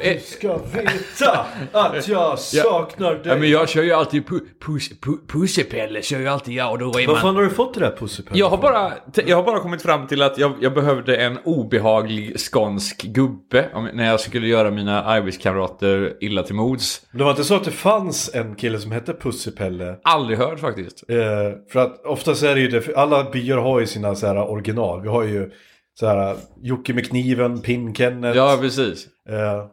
Eh, Ska veta att jag saknar dig. Ja, men jag kör ju alltid pu pus pu Pussepelle, kör ju alltid jag och då är Vad man... fan har du fått det där pussepelle? Jag har, bara, jag har bara kommit fram till att jag, jag behövde en obehaglig skånsk gubbe om, när jag skulle göra mina arbetskamrater illa till mods. Det var inte så att det fanns en kille som hette Pussepelle? Aldrig hört faktiskt. Eh, för att oftast är det ju det, alla byar har ju sina så här original. Vi har ju så här Jocke med kniven, Pin-Kenneth. Ja, precis. Eh.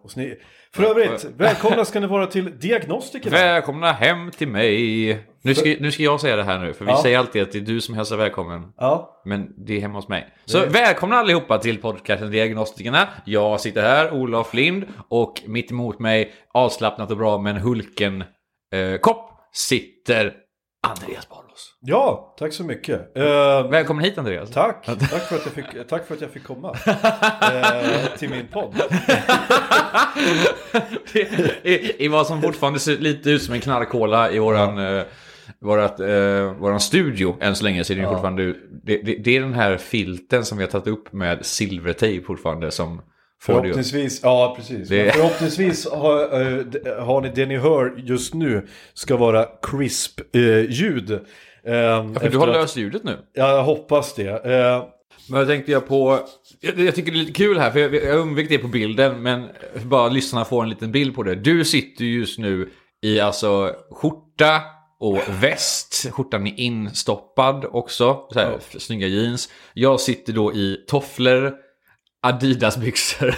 För övrigt, välkomna ska ni vara till Diagnostikerna. Välkomna hem till mig. Nu ska, nu ska jag säga det här nu, för vi Ja. säger alltid att det är du som hälsar välkommen. Ja, Men det är hemma hos mig. Så välkomna allihopa till podcasten Diagnostikerna. Jag sitter här, Olof Lind, och mitt emot mig, avslappnat och bra med en Hulken eh, sitter Andreas Barlos. ja tack så mycket. Eh, Välkommen hit Andreas. tack, tack för, att jag fick, tack för att jag fick komma eh, till min podd. I, I vad som fortfarande ser lite ut som en knarkhåla i våran, eh, vårat, eh, våran studio än så länge. Så är det, ju fortfarande, det, det, det är den här filten som vi har tagit upp med silvertejp fortfarande som. Förhoppningsvis, ja precis. Det- Förhoppningsvis har, eh, har ni det ni hör just nu ska vara crisp eh, ljud. Eh, För du har löst ljudet nu. Ja, jag hoppas det. Eh, Men jag tänkte jag på... Jag, jag tycker det är lite kul här, för jag, jag undvek det på bilden, men bara lyssnarna får en liten bild på det. Du sitter ju just nu i alltså skjorta och väst. Skjortan är instoppad också. Så här, Snygga jeans. Jag sitter då i tofflor, Adidas-byxor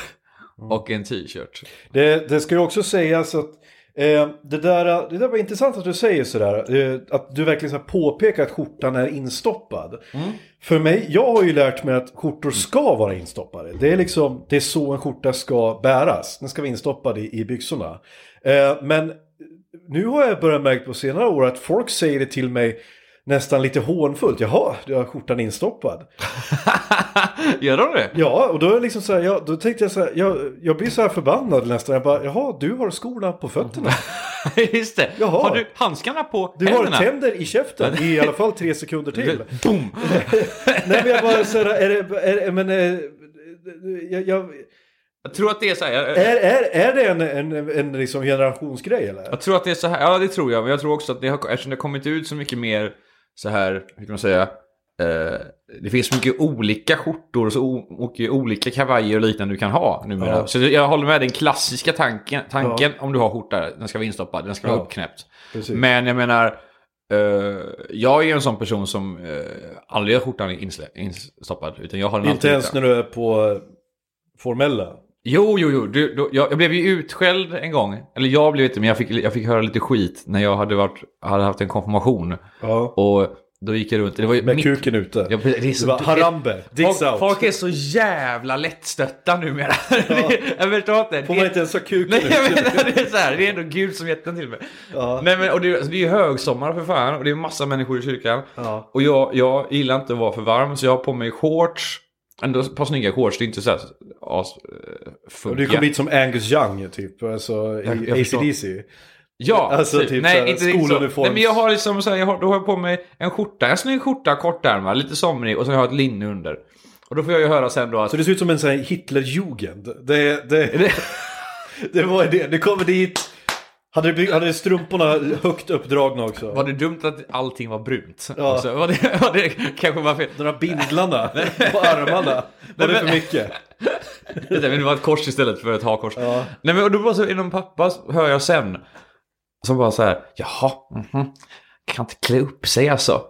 och en t-shirt. det, det ska ju också sägas att eh, det, där, det där var intressant att du säger sådär. Eh, att du verkligen så påpekar att skjortan är instoppad. För mig, jag har ju lärt mig att skjortor ska vara instoppade. Det är liksom, det är så en skjorta ska bäras. Den ska vara instoppad i, i byxorna. Eh, men nu har jag börjat märka på senare år att folk säger det till mig nästan lite hånfullt. Jaha, du har skjortan instoppad. Gör de det? Ja, och då, liksom så här, ja, då tänkte jag så här, jag, jag blir så här förbannad nästan. Jag bara, jaha, du har skorna på fötterna. Just det. Jaha. Har du handskarna på Du har händerna? tänder i käften i alla fall tre sekunder till. Boom! Nej, men jag bara så här, är det, är, det- men, eh, jag, jag, Jag tror att det är så här. jag- är, är, är det en, en, en liksom generationsgrej eller? Jag tror att det är så här, ja det tror jag, men jag tror också att det har, eftersom det har kommit ut så mycket mer så här, hur kan man säga, eh, det finns så mycket olika skjortor och så mycket olika kavajer och liknande du kan ha numera. Ja. Så jag håller med den klassiska tanken, tanken om du har skjorta, den ska vara instoppad, den ska vara Ja. uppknäppt. Precis. Men jag menar, eh, jag är en sån person som eh, aldrig har skjortan instoppad, utan jag har den Inte ens när du är på formella. Jo, jo, jo. Du, du, jag, jag blev ju utskälld en gång. Eller jag blev inte, men jag fick, jag fick höra lite skit när jag hade, varit, hade haft en konfirmation. Ja. Och då gick jag runt. Det var ju Med mitt- kuken ute. Ja, det är det så, var harambe, dicks folk, out. folk är så jävla lättstötta numera. Det- jag förstår inte. Får man inte ens ha kuken Nej, jag menar, det är så här, det är ändå Gud som gett den till mig. Ja. Nej, men, och det, det är ju högsommar för fan och det är massa människor i kyrkan. Ja. Och jag, jag gillar inte att vara för varm så jag har på mig shorts. Ändå ett par snygga shorts, det är inte så här as, funkiga. du kom hit som Angus Young typ, alltså Jag- jag. ACDC. Ja, Alltså, typ Nej, inte skoluniforms- Nej, men jag har liksom så här, jag har, då har jag på mig en skjorta, en snygg skjorta, kortärmad, lite somrig och så har jag ett linne under. Och då får jag ju höra sen då att... Så det ser ut som en sån här Hitlerjugend. Det, det, det var det. Du kommer dit. Hade, du, hade strumporna högt uppdragna också? Var det dumt att allting var brunt? Ja. Alltså, var, det, var det kanske var fel? De där bindlarna på armarna. Var det för mycket? Det, där, men det var ett kors istället för ett hakkors. Ja. Nej men och då bara så inom pappa hör jag sen. Som bara så här, jaha, mhm. kan inte klä upp sig alltså.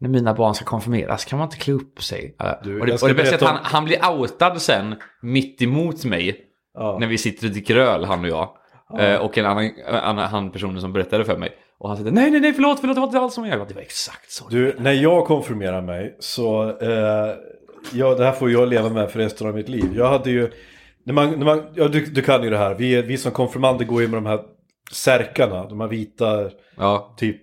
När mina barn ska konfirmeras kan man inte klä upp sig. Du, och det, och det bästa är att han, han blir outad sen mitt emot mig. Ja. När vi sitter och dricker öl, han och jag. Eh, och en annan, annan han personen som berättade för mig. Och han säger nej, nej, nej, förlåt, förlåt, det var inte alls som jag. Det var exakt så. Du, när jag konfirmerar mig så, eh, ja, det här får jag leva med för resten av mitt liv. Jag hade ju, när man, när man, ja, du, du kan ju det här, vi, vi som konfirmander går ju med de här särkarna, de här vita, Ja, typ,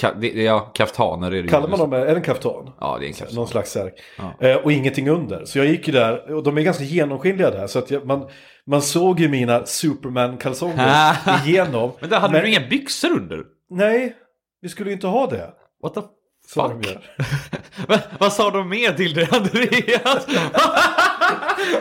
ka, det, ja kaftaner är det kallar man dem, är det en kaftan? Ja, det är en kaftan. Någon slags särk. Eh, och ingenting under. Så jag gick ju där, och de är ganska genomskinliga där. Så att jag, man, man såg ju mina Superman-kalsonger igenom. Men där hade du inga byxor under? Nej, vi skulle ju inte ha det. What the fuck? Men, vad sa de mer till dig, Andreas?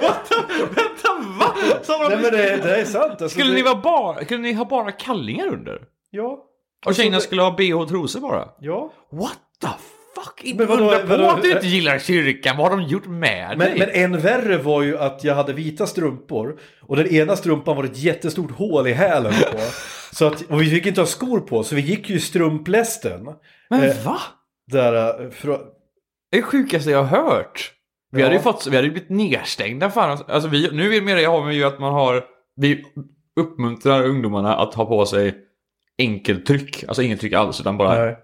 What the, vänta, va? Sa de, Nej men det, det är sant. Alltså, skulle, det, ni vara bara, skulle ni ha bara kallingar under? Ja. Och tjejerna det- skulle ha bh och trosor bara? Ja. What the fuck? Inte Men vadå, undra på vadå? att du inte gillar kyrkan. Vad har de gjort med Men, dig? men än värre var ju att jag hade vita strumpor. Och den ena strumpan var ett jättestort hål i hälen på. Så att, och vi fick inte ha skor på, så vi gick ju i strumplästen. Men eh, va? Där, eh, frå, Det är det sjukaste jag har hört. Vi Ja. hade ju fått, vi hade ju blivit nedstängda fan. Alltså vi, nu är med det har vi ju att man har, vi uppmuntrar ungdomarna att ha på sig enkeltryck. Alltså inget tryck alls utan bara, nej,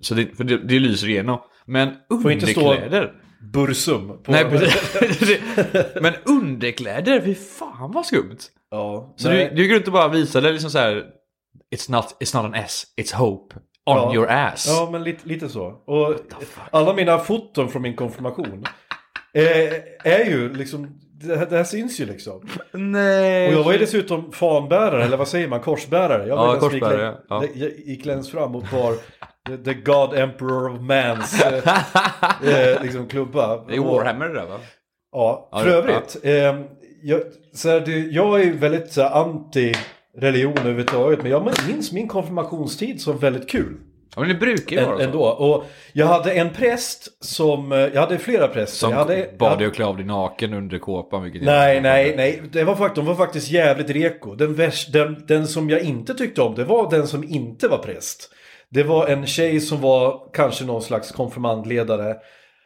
så det, för det, det lyser igenom. Men Får inte stå- underkläder. bursum. På, Nej, precis. Men underkläder, fy fan vad skumt. Ja, Så nej. du, du går runt och bara visar det liksom så här. It's not, it's not an S, it's hope. On Ja. your ass. Ja, men lite, lite så. Och alla mina foton från min konfirmation eh, är ju liksom, det, här- det här syns ju liksom. Nej. Och jag var ju dessutom fanbärare, eller vad säger man, korsbärare. Jag var Ja, den som gick, korsbärare, lä- ja. lä- gick längst fram och bar the, God Emperor of Mans eh, eh, liksom klubba. Det är Warhammer det där va? Ja, Ja, för det- övrigt. Eh, jag, så här, det, jag är väldigt så här, anti religion överhuvudtaget. Men jag minns min konfirmationstid som väldigt kul. Ja men det brukar ju vara så. ändå. Och jag hade en präst som, eh, jag hade flera präster. Som jag hade, bad dig att klä av dig naken under kåpan. Vilket Nej, nej, nej. Det var fakt- de var faktiskt jävligt reko. Den, den, den som jag inte tyckte om, det var den som inte var präst. Det var en tjej som var kanske någon slags konfirmandledare.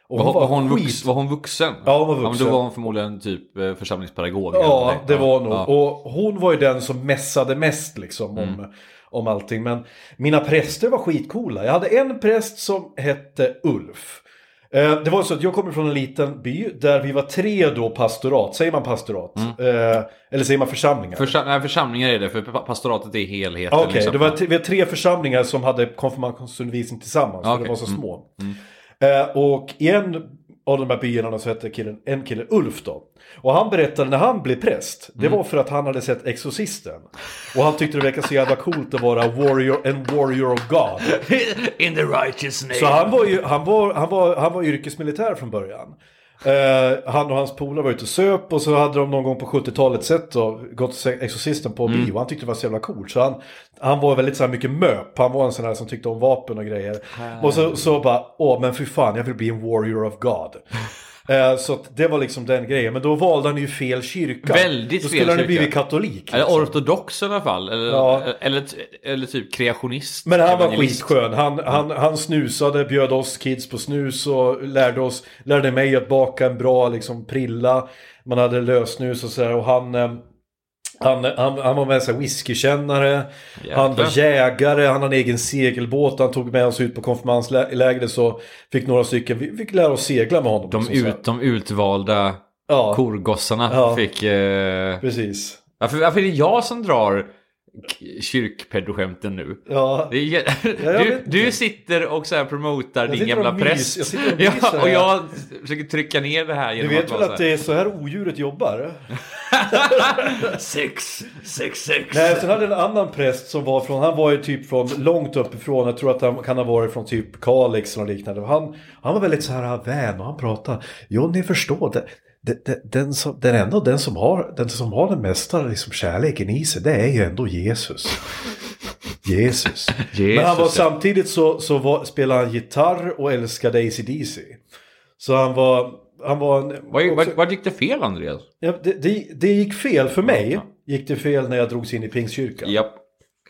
Och Var, var, hon vux, var hon vuxen? Ja, hon var Ja, men vuxen. då var hon förmodligen typ eh, församlingspedagog. Ja, det var nog. Ja. Och hon var ju den som mässade mest liksom Mm. om, om allting. Men mina präster var skitcoola. Jag hade en präst som hette Ulf. Eh, Det var så att jag kommer från en liten by där vi var tre då pastorat. Säger man pastorat? Eh, Eller säger man församlingar? Försam, nej, församlingar är det, för pa- pastoratet är helheten. Okej, liksom. det var t- vi har tre församlingar som hade konfirmationsundervisning tillsammans. För Okej, de var så mm, små. Eh, och i en av de här byarna så hette killen, en kille Ulf då. Och han berättade när han blev präst. Det Mm. var för att han hade sett Exorcisten. Och han tyckte det verkade så jävla coolt att vara warrior, en warrior of God. In the righteous name. Så han var ju han var, han var, han var yrkesmilitär från början. Eh, han och hans polare var ute och söp och så hade de någon gång på 70-talet sett och gått Exorcisten på Mm. bio. Han tyckte det var så jävla coolt. Så han, han var väldigt så här mycket möp. Han var en sån här som tyckte om vapen och grejer. Och så, så bara, åh men fy fan jag vill bli en warrior of God. Eh, så det var liksom den grejen. Men då valde han ju fel kyrka. Väldigt Då fel skulle han ju kyrka. blivit katolik. Eller liksom. ortodox i alla fall. Eller, Ja. eller, eller typ kreationist. Men han var skitskön. Han, han, han snusade, bjöd oss kids på snus och lärde, oss, lärde mig att baka en bra liksom, prilla. Man hade lösnus och sådär. Och han, eh, han, han, han var med sig whiskykännare. Han var jägare, han hade en egen segelbåt. Han tog med oss ut på konfirmanslägret så fick några stycken, vi fick lära oss segla med honom. De, ut, de utvalda Ja, korgossarna Ja. fick... Eh... precis. Varför, varför är det jag som drar kyrkpedoskämten nu? Ja, är, jag du, du sitter och så här promotar Jag din gamla präst. jag sitter och ja, och jag försöker trycka ner det här du genom vet att väl att det är så här odjuret jobbar? Sex, sex, sex. Nej, sen hade en annan präst som var från, han var ju typ från långt uppifrån, jag tror att han kan ha varit från typ Kalix eller liknande. Han, han var väldigt så här vän och han pratade, jo ni förstår, det, det, det, den, som, den, ändå, den, som har, den som har den mesta liksom, kärleken i sig, det är ju ändå Jesus. Jesus. Jesus, Men han var samtidigt så, så var, spelade han gitarr och älskade AC/DC. Så han var, han var en, Vad, vad, vad gick det fel Andreas? Ja, det, det, det gick fel för mig. Gick det fel när jag drogs in i Pingstkyrkan. Japp.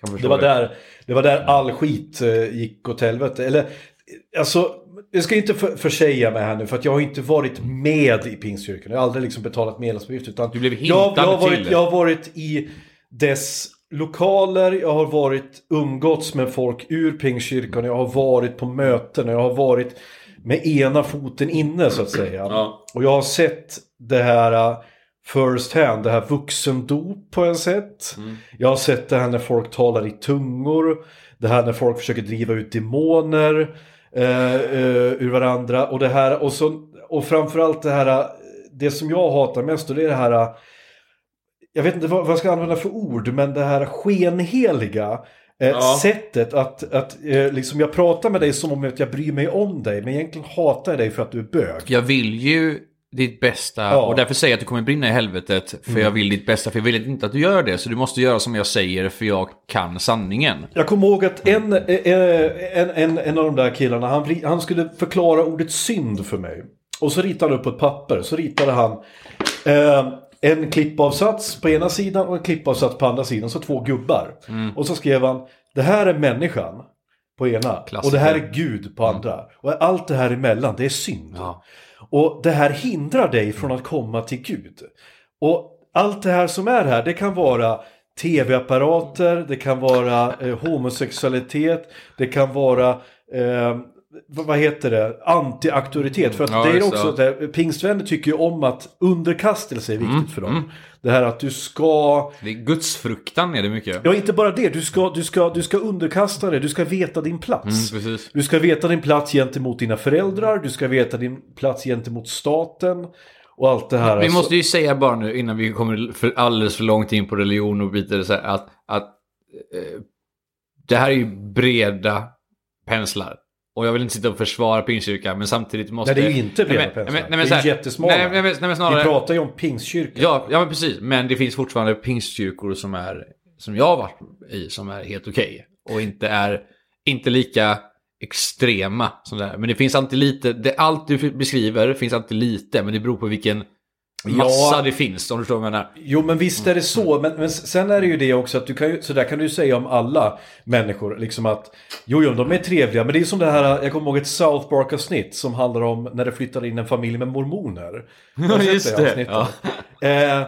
Förstå Det var, där, det var där all skit eh, gick åt helvete. Eller, alltså, jag ska inte för, försäga mig här nu för att jag har inte varit med i Pingstkyrkan. Jag har aldrig liksom betalat medlemsavgift. Utan Du blev jag, jag, har varit, till jag har varit i dess lokaler, jag har varit umgåtts med folk ur Pingstkyrkan, jag har varit på möten, jag har varit med ena foten inne så att säga. Ja. Och jag har sett det här uh, first hand, det här vuxendop på en sätt. Mm. Jag har sett det här när folk talar i tungor. Det här när folk försöker driva ut demoner eh, eh, ur varandra. Och det här, och, så, och framförallt det här, uh, det som jag hatar mest, och det är det här uh, jag vet inte vad, jag ska använda för ord, men det här skenheliga eh, Ja. sättet att, att eh, liksom jag pratar med dig som om jag bryr mig om dig, men egentligen hatar jag dig för att du är bög. Jag vill ju ditt bästa Ja. och därför säger jag att du kommer brinna i helvetet för jag vill ditt bästa för jag vill inte att du gör det så du måste göra som jag säger för jag kan sanningen. Jag kommer ihåg att en, eh, en, en, en av de där killarna, han, han skulle förklara ordet synd för mig. Och så ritade han upp på ett papper, så ritade han eh, en klippavsats på ena sidan och en klippavsats på andra sidan, så två gubbar. Och så skrev han, det här är människan på ena och det här är Gud på andra. Och allt det här emellan, det är synd. Ja. Och det här hindrar dig från att komma till Gud. Och allt det här som är här, det kan vara tv-apparater, det kan vara eh, homosexualitet, det kan vara eh, vad heter det? Anti-auktoritet. För att Ja, det är också, det. det, pingstvänner tycker ju om att underkastelse är viktigt för dem. Det här att du ska, Det är gudsfruktan är det mycket. ja inte bara det, du ska, du ska, du ska underkasta dig, du ska veta din plats. Mm, precis. Du ska veta din plats gentemot dina föräldrar, du ska veta din plats gentemot staten och allt det här. Vi alltså. måste ju säga bara nu innan vi kommer för alldeles för långt in på religion och bitar så här, att, att eh, det här är ju breda penslar. Och jag vill inte sitta och försvara pingstkyrkan men samtidigt måste... Nej, det är ju inte breda Nej, men- penslar. nej, men Det är här- jättesmala. Nej, nej, nej, men snarare... Vi pratar ju om pingstkyrkan. Ja, ja men precis. Men det finns fortfarande pingstkyrkor som är, som jag har varit i, som är helt okej. Och inte är, inte lika extrema som det här. Men det finns alltid lite, det, allt du beskriver finns alltid lite, men det beror på vilken massa Ja. det finns, om du förstår vad jag menar. Jo men visst är det så, men, men sen är det ju det också att du kan ju, så där kan du ju säga om alla människor, liksom att jo, jo, de är trevliga, men det är som det här, jag kommer ihåg ett South Park-avsnitt som handlar om när det flyttar in en familj med mormoner. Just det, avsnittet? Eh,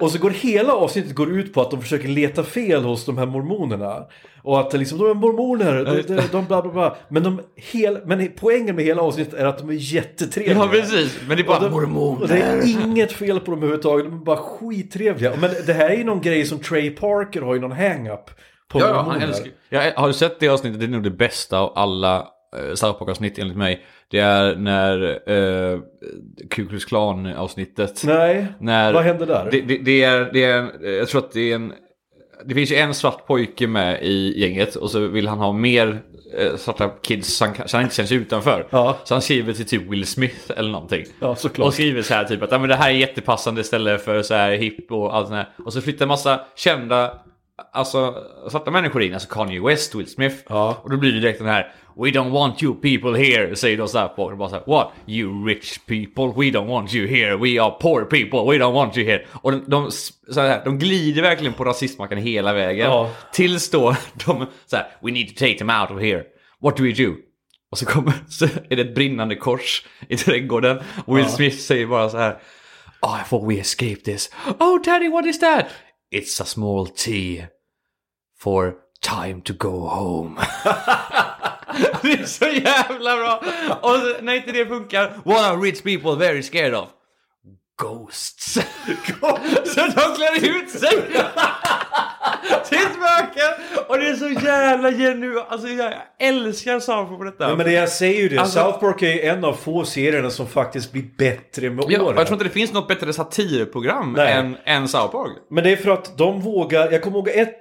och så går hela avsnittet går ut på att de försöker leta fel hos de här mormonerna. Och att liksom, de är mormoner, de, de, de bla bla bla. Men, de hel, men poängen med hela avsnittet är att de är jättetrevliga. Ja, precis. Men det är bara Och de- mormoner. Och det är inget fel på dem överhuvudtaget, de är bara skittrevliga. Men det här är ju någon grej som Trey Parker har ju någon hang-up på Ja, ja, han mormoner. älskar ja, Har du sett det avsnittet? Det är nog det bästa av alla South Park-avsnitt enligt mig. Det är när uh, Ku Klux Klan-avsnittet. Nej, När, vad händer där? Det, det, det, är, det är en, jag tror att det är en... Det finns ju en svart pojke med i gänget och så vill han ha mer eh, svarta kids så han, så han inte känns utanför. Ja. Så han skriver till typ Will Smith eller någonting. Ja, såklart. Och skriver så här typ att "Ja, men det här är jättepassande ställe för så här hip och allt sånt här. Och så flyttar en massa kända Alltså svarta människor in, alltså Kanye West, Will Smith. Ja. Och då blir det direkt den här We don't want you people here, säger de så här på. Bara så här, What? You rich people? We don't want you here. We are poor people. We don't want you here. Och de, de, så här, de glider verkligen på rasistmackan hela vägen. Ja. Tills då de så här, We need to take them out of here. What do we do? Och så kommer så är det ett brinnande kors i trädgården. Och Will Smith säger bara så här Oh, I thought we escaped this. Oh, daddy, what is that? It's a small tea for time to go home. det är så jävla bra! Och så, när inte det funkar, what are rich people very scared of? Ghosts. så de klär ut sig till spöken! Och det är så jävla genuint. Alltså jag älskar South Park på detta. Ja, men det jag säger ju det, Alltså- South Park är en av få serierna som faktiskt blir bättre med Ja, åren. jag tror inte det finns något bättre satirprogram Nej. än, än South Park. Men det är för att de vågar, jag kommer ihåg ett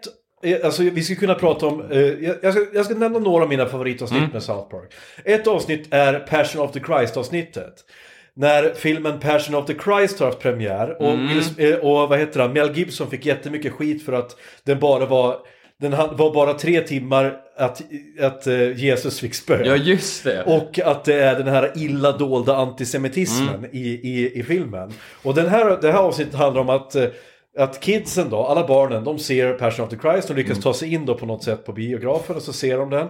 Alltså vi ska kunna prata om, eh, jag, ska, jag ska nämna några av mina favoritavsnitt Mm. med South Park. Ett avsnitt är Passion of the Christ avsnittet. När filmen Passion of the Christ har haft premiär och, Mm. Will- eh, och vad heter han, Mel Gibson fick jättemycket skit för att den bara var den var bara tre timmar att, att eh, Jesus fick spö. Ja, just det. Och att det är den här illa dolda antisemitismen Mm. i, i, i filmen. Och den här, det här avsnittet handlar om att eh, att kidsen då, alla barnen, de ser Passion of the Christ, de lyckas ta sig in då på något sätt på biografen och så ser de den.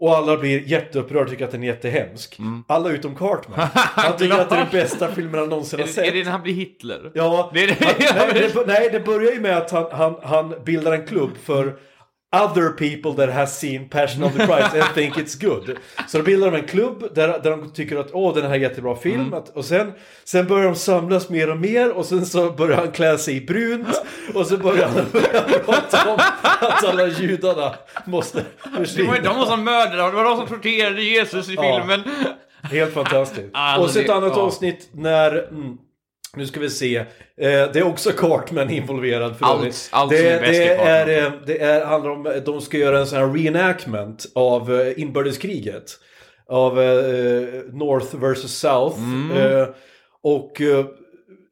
Och alla blir jätteupprörda och tycker att den är jättehemsk. Alla utom Cartman. Han tycker att det är den bästa filmen han någonsin har sett. är det när han blir Hitler? Ja, Det det- han, nej, det, nej, det börjar ju med att han, han, han bildar en klubb för other people that has seen Passion of the Christ and think it's good. Så då bildar de en klubb där, där de tycker att åh, den här är jättebra film. Mm. Att, och sen, sen börjar de samlas mer och mer och sen så börjar han klä sig i brunt. Och så börjar han prata om att alla judarna måste Det var försvinna. de som mördade det var de som torterade Jesus i Ja. filmen. Helt fantastiskt. Alltså, och så ett annat ja. avsnitt när... Mm, nu ska vi se. Eh, det är också Cartman involverad för Allt- övrigt. allt det, är det, är, eh, det är, handlar om att de ska göra en sån här reenactment av eh, inbördeskriget. Av eh, North versus South. Mm. Eh, och... Eh,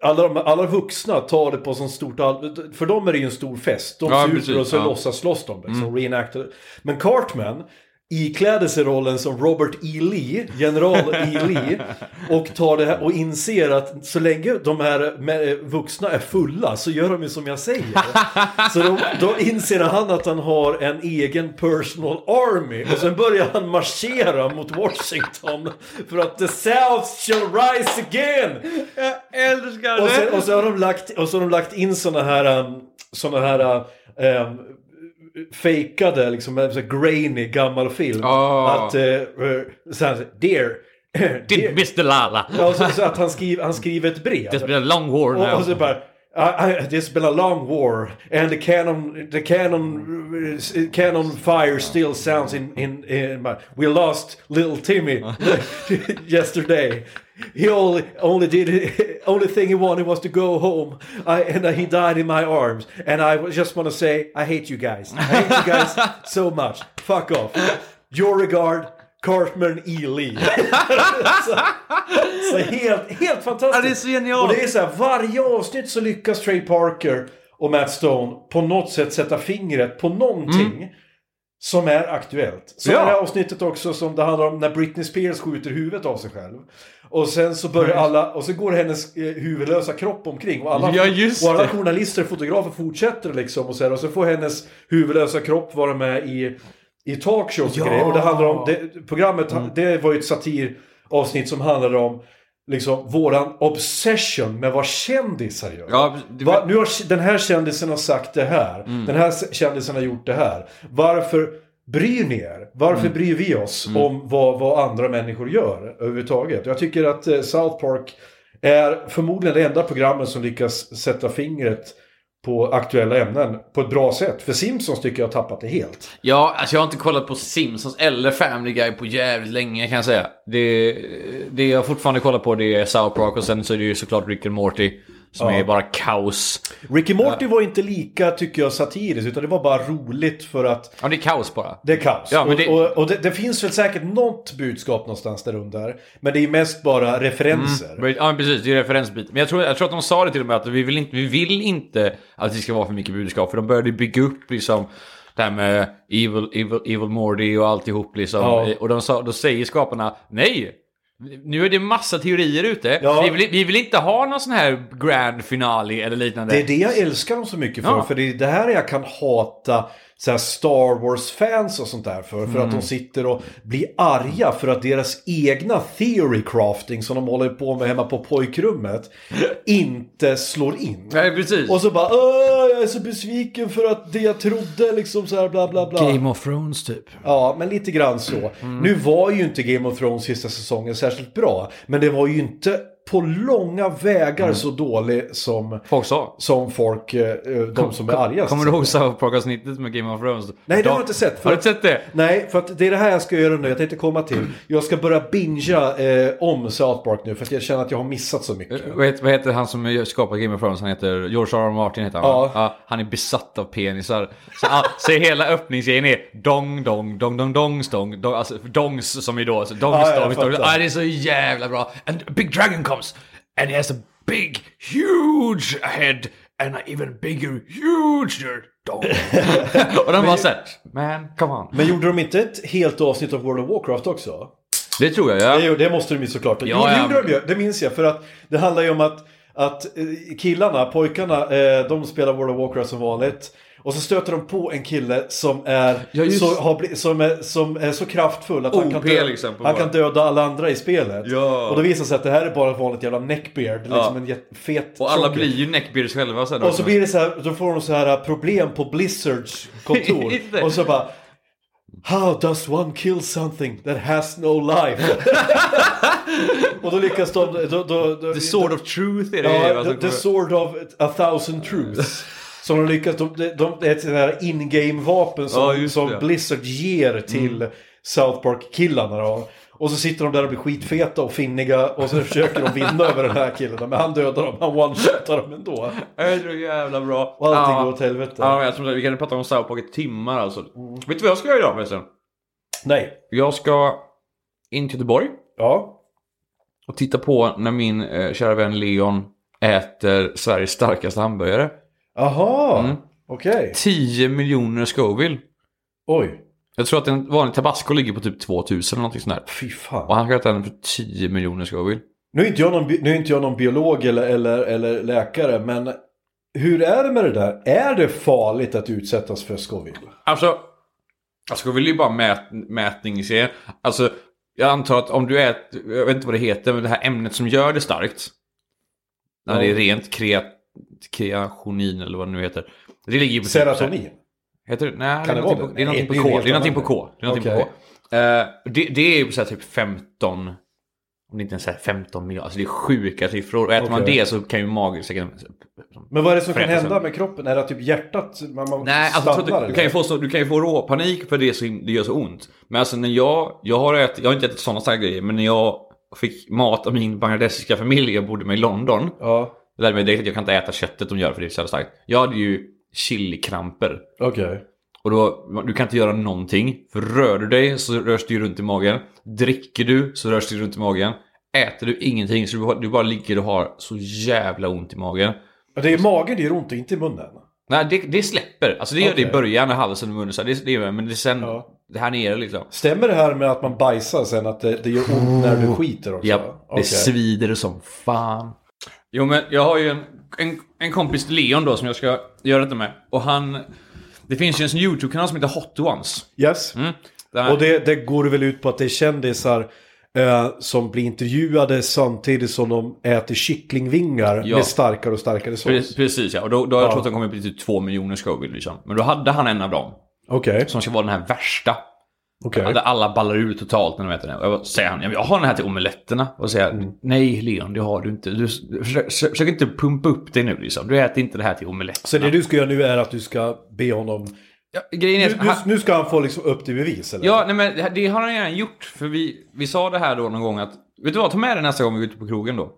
alla, alla vuxna tar det på sån stort allvar. För dem är det ju en stor fest. De Ja, ser ut precis, för att så ja. Mm. låtsas slåss de. Liksom, reenacta. Men Cartman ikläder sig rollen som Robert E. Lee, general E. Lee. Och, tar det här och inser att så länge de här vuxna är fulla så gör de ju som jag säger. Så då, då inser han att han har en egen personal army. Och sen börjar han marschera mot Washington. För att the South shall rise again! Jag älskar Och, sen, och, så har de lagt, och så har de lagt in såna här, um, såna här um, fejkade, liksom, en sån grainy gammal film. Ah. Att, uh, uh, så här, dear, Did. Mr Lala. Ja, så, så att han, skriver, han skriver ett brev. Been a long war Och, och så now. bara I, I, there's been a long war and the cannon the cannon cannon fire still sounds in in, in my, we lost little Timmy yesterday he only only did only thing he wanted was to go home I and he died in my arms and I just want to say I hate you guys I hate you guys so much fuck off your regard Cartman E. Lee så, så helt, helt fantastiskt. Ja, det är så genialt. Och det är så här, varje avsnitt så lyckas Trey Parker och Matt Stone på något sätt sätta fingret på någonting som är aktuellt. Så Ja. det avsnittet också som det handlar om när Britney Spears skjuter huvudet av sig själv. Och sen så börjar alla, och så går hennes eh, huvudlösa kropp omkring. Och alla, Ja, just och alla journalister och fotografer fortsätter liksom. Och så, här, och så får hennes huvudlösa kropp vara med i, i talkshows och Ja. grejer. Och det handlar om, det, programmet, det var ju ett satiravsnitt som handlade om liksom våran obsession med vad kändisar gör. Ja, det- Va, nu har den här kändisen har sagt det här. Den här kändisen har gjort det här. Varför bryr ni er? Varför bryr vi oss om vad, vad andra människor gör överhuvudtaget? Jag tycker att eh, South Park är förmodligen det enda programmet som lyckas sätta fingret på aktuella ämnen på ett bra sätt. För Simpsons tycker jag har tappat det helt. Ja, alltså jag har inte kollat på Simpsons eller Family Guy på jävligt länge kan jag säga. Det, det jag fortfarande kollar på det är South Park och sen så är det ju såklart Rick and Morty. Som är bara kaos. Ricky Morty var inte lika, tycker jag, satiriskt. Utan det var bara roligt för att Ja, det är kaos bara. Det är kaos. Ja, men det- Och, och, och det, det finns väl säkert något budskap någonstans där under. Men det är just bara referenser. Men- Ja, precis. Det är referensbit. Men jag tror, jag tror att de sa det till och med att vi vill inte, vi vill inte att det ska vara för mycket budskap. För de började bygga upp liksom det här med evil, evil, evil Morty och alltihop liksom. Ja. Och de sa, då säger skaparna nej. Nu är det massa teorier ute. Ja. Vi, vill, vi vill inte ha någon sån här grand finale eller liknande. Det är det jag älskar dem så mycket för. Ja. För det är det här jag kan hata så Star Wars-fans och sånt där för. För Mm. att de sitter och blir arga för att deras egna theory crafting som de håller på med hemma på pojkrummet inte slår in. Nej, precis. Och så bara Åh, jag är så besviken för att det jag trodde liksom så här bla bla bla. Game of Thrones typ. Ja, men lite grann så. Nu var ju inte Game of Thrones sista säsongen särskilt bra. Men det var ju inte på långa vägar så dålig som, Folk sa. som folk, eh, de som är argast. Kommer du ihåg South Park-avsnittet med Game of Thrones? Nej, det De- har jag inte sett. För Har du inte sett det? Nej, för att det är det här jag ska göra nu. Jag tänkte komma till. Jag ska börja bingea eh, om South Park nu. För att jag känner att jag har missat så mycket. Vad heter, vad heter han som skapar Game of Thrones? Han heter George R. R. Martin heter han va? Ja. Han är besatt av penisar. Så, all, så hela öppningsgrejen är dong, dong, dong, dong, dong, dong alltså dongs som är då, alltså, dongs, Ja, dongs. fattar. Ah, det är så jävla bra. And big dragon comes and he has a big, huge head and an even bigger, huger dong. Och de bara såhär, man, come on. Men gjorde de inte ett helt avsnitt av World of Warcraft också? Det tror jag, ja. Det, det måste de ju såklart. Ja, jo, ja. det gjorde de ju. Det minns jag. För att det handlar ju om att att eh, killarna, pojkarna, eh, de spelar World of Warcraft som vanligt. Och så stöter de på en kille som är, Ja, just- så, har som är, som är så kraftfull att han, kan, OP dö, liksom, på han kan döda alla andra i spelet. Ja. Och då visar det sig att det här är bara ett vanligt jävla neckbeard. Liksom Ja. en jätte- fet Och alla tjockis. blir ju neckbeards själva sen Och så blir det så här, då får de så här problem på Blizzards kontor. Och så bara How does one kill something that has no life? och då lyckas de... Då, då, då, The sword of truth är det. Ja, vad the, the sword of a thousand truths. Som de lyckas, de, de, de, det är ett sånt här in-game vapen som, Ja, som. Mm. Blizzard ger till South Park-killarna då. Och så sitter de där och blir skitfeta och finniga och så försöker de vinna över den här killen. Men han dödar dem, han one-shotar dem ändå. Det är så jävla bra. Och allting Ja. går åt helvete. Ja, jag tror att vi kan prata om South Park i timmar alltså. Vet du vad jag ska göra idag förresten? Nej. Jag ska in till Göteborg Ja. och titta på när min eh, kära vän Leon äter Sveriges starkaste hamburgare. Aha. Mm. Okej. 10 miljoner Scoville. Oj. Jag tror att en vanlig tabasco ligger på typ 2000 eller någonting sånt där. Fy Och fan. han ska äta den för 10 miljoner Scoville. Nu är inte jag någon, nu är inte jag någon biolog eller, eller, eller läkare. Men hur är det med det där? Är det farligt att utsättas för Scoville? Alltså, Scoville är ju bara mät, mätningsserie. Alltså, jag antar att om du äter, jag vet inte vad det heter, men det här ämnet som gör det starkt. När Ja. det är rent kreat, kreationin eller vad det nu heter. Det ligger ju på typ Serotonin? Heter det? Nej, Kan det är det på, det? det är någonting på K. Det är någonting på. K. Det är någonting på K. Eh, det, är ju så här typ 15... Om det inte ens är 15 miljoner. Alltså det är sjuka siffror. Och äter man Okej. det så kan ju magen. Men vad är det som kan hända med kroppen? Är det typ hjärtat? Man, man Nej, alltså, du, du, kan ju få så, du kan ju få råpanik för det, så, det gör så ont. Men alltså när jag, jag har ätit, jag har inte ätit sådana starka grejer, men när jag fick mat av min bangladeshiska familj, jag bodde med i London. Ja, Jag lärde mig direkt att jag kan inte äta köttet de gör för det är så jävla starkt. Jag hade ju chilikramper. okej. Och då, du kan inte göra någonting. För rör du dig så rörs det ju runt i magen. Dricker du så rörs det ju runt i magen. Äter du ingenting så du bara, du bara ligger och har så jävla ont i magen. Det är magen det gör ont, inte i munnen. Nej, det, det släpper. Alltså det gör det i början, när halsen och munnen så det, det gör det, men det sen, Ja. det här nere liksom. Stämmer det här med att man bajsar sen att det, det gör ont när du skiter också? Ja, det Okej. svider som fan. Jo men jag har ju en, en, en kompis Leon då som jag ska göra detta med. Och han... Det finns ju en YouTube-kanal som heter Hot Ones. Yes. Mm. Där, Och det, det går väl ut på att det är kändisar eh, som blir intervjuade samtidigt som de äter kycklingvingar Ja. med starkare och starkare sås. Pre- Precis ja, och då, då har jag Ja. trott att de kommer bli typ två miljoner Scoville liksom. Men då hade han en av dem. Okej, Som ska vara den här värsta. Okej. Där alla ballar ur totalt när de äter den. Och säger han, "Ja, men jag har den här till omeletterna. Och säger Mm. nej Leon det har du inte. Du, försök, försök inte pumpa upp dig nu liksom. Du äter inte det här till omeletterna. Så det du ska göra nu är att du ska be honom... Ja, grejen är, Nu, nu, ska han få liksom upp till bevis eller? Ja, nej men det- har han redan gjort. För vi, vi sa det här då någon gång att, vet du vad, ta med det nästa gång vi är ute på krogen då.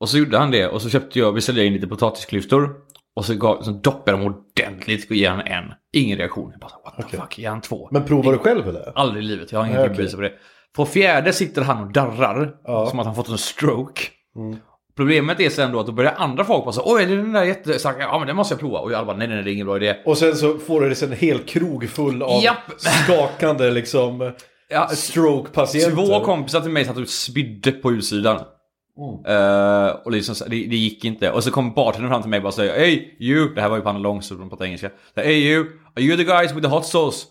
Och så gjorde han det och så köpte jag, beställde jag in lite potatisklyftor. Och så, gav, så doppade dem ordentligt och ger han en. Ingen reaktion. Jag bara, what the Okej. fuck, ger han två? Men provar du själv eller? Aldrig i livet, jag har ingenting okej. bevis på det. På fjärde sitter han och darrar. Ja. Mm. Som att han fått en stroke. Problemet är sen då att då börjar andra folk bara så oj är det den där jättestarka, ja men den måste jag prova. Och jag bara nej nej det är ingen bra idé. Och sen så får du en hel krog full av Japp. skakande liksom Ja, stroke-patienter. Två kompisar till mig satt och spydde på utsidan. Eh, och liksom, det, det gick inte. Och så kom bartendern fram till mig och bara säger Hey you! Det här var ju på Anna Lång så de pratade engelska. Hey you! Are you the guys with the hot sauce?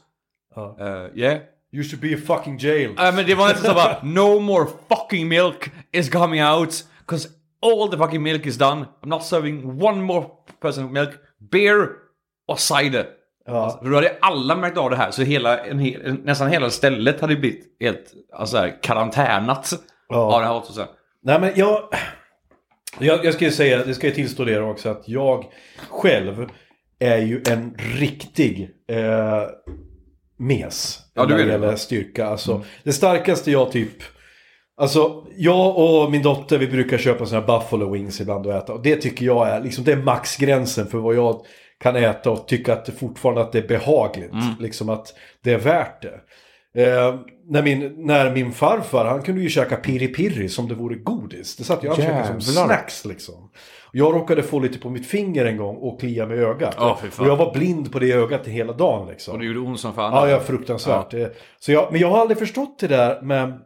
Ja. Uh, yeah. You should be in fucking jail. Uh, men det var nästan så bara No more fucking milk is coming out. Cause all the fucking milk is done. I'm not serving one more person milk. Beer och cider. Ja. För då hade alla märkt av det här, så hela, en, hel- nästan hela stället hade blivit helt alltså karantänat Ja. av det här hotsosen. Nej men jag... Jag, jag ska ju säga, det ska jag tillstå det också, att jag själv är ju en riktig eh, mes. Ja, du när är det gäller styrka. Alltså, Det starkaste jag typ... Alltså, jag och min dotter vi brukar köpa såna här buffalo wings ibland och äta. Och det tycker jag är, liksom, det är maxgränsen för vad jag kan äta och tycka att det fortfarande att det är behagligt. Mm. Liksom att det är värt det. Eh, när, min, när min farfar, han kunde ju käka piri-piri som det vore godis. Det satt ju han käkade som snacks liksom. Jag råkade få lite på mitt finger en gång och klia med ögat. Fan. och jag var blind på det ögat hela dagen liksom. Och det gjorde ont som fan. Ja, ja, fruktansvärt. Det- Så jag, men jag har aldrig förstått det där med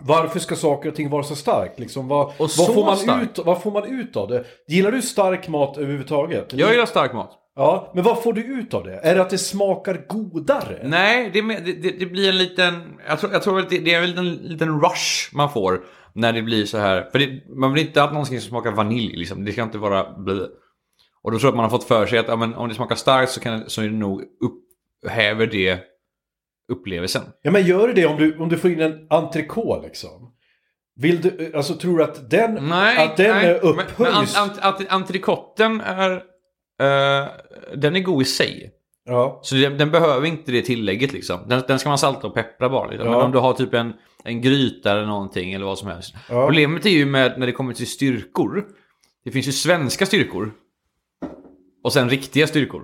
Varför ska saker och ting vara så starkt? Liksom, vad, vad, så får man starkt. ut, vad får man ut av det? Gillar du stark mat överhuvudtaget? Jag gillar stark mat. Ja, men vad får du ut av det? Är det att det smakar godare? Nej, det, det, det, blir en liten... Jag tror, jag tror att det, det är en liten, liten rush man får när det blir så här. För det, man vill inte ha någonting som smakar vanilj. Liksom. Det ska inte vara... Blö. Och då tror jag att man har fått för sig att ja, men, om det smakar starkt så, kan, så är det nog upphäver det upplevelsen. Ja, men gör det om du, om du får in en entrecote liksom? Vill du, alltså tror du att den, Nej, att den nej. är Men, men upphöjs? ant, ant, ant, entrecoten är... eh, den är god i sig. Ja. Så den, den behöver inte det tillägget liksom. Den, den ska man salta och peppra bara. Liksom. Men Ja. om du har typ en, en gryta eller någonting eller vad som helst. Ja. Problemet är ju med när det kommer till styrkor. Det finns ju svenska styrkor. Och sen riktiga styrkor.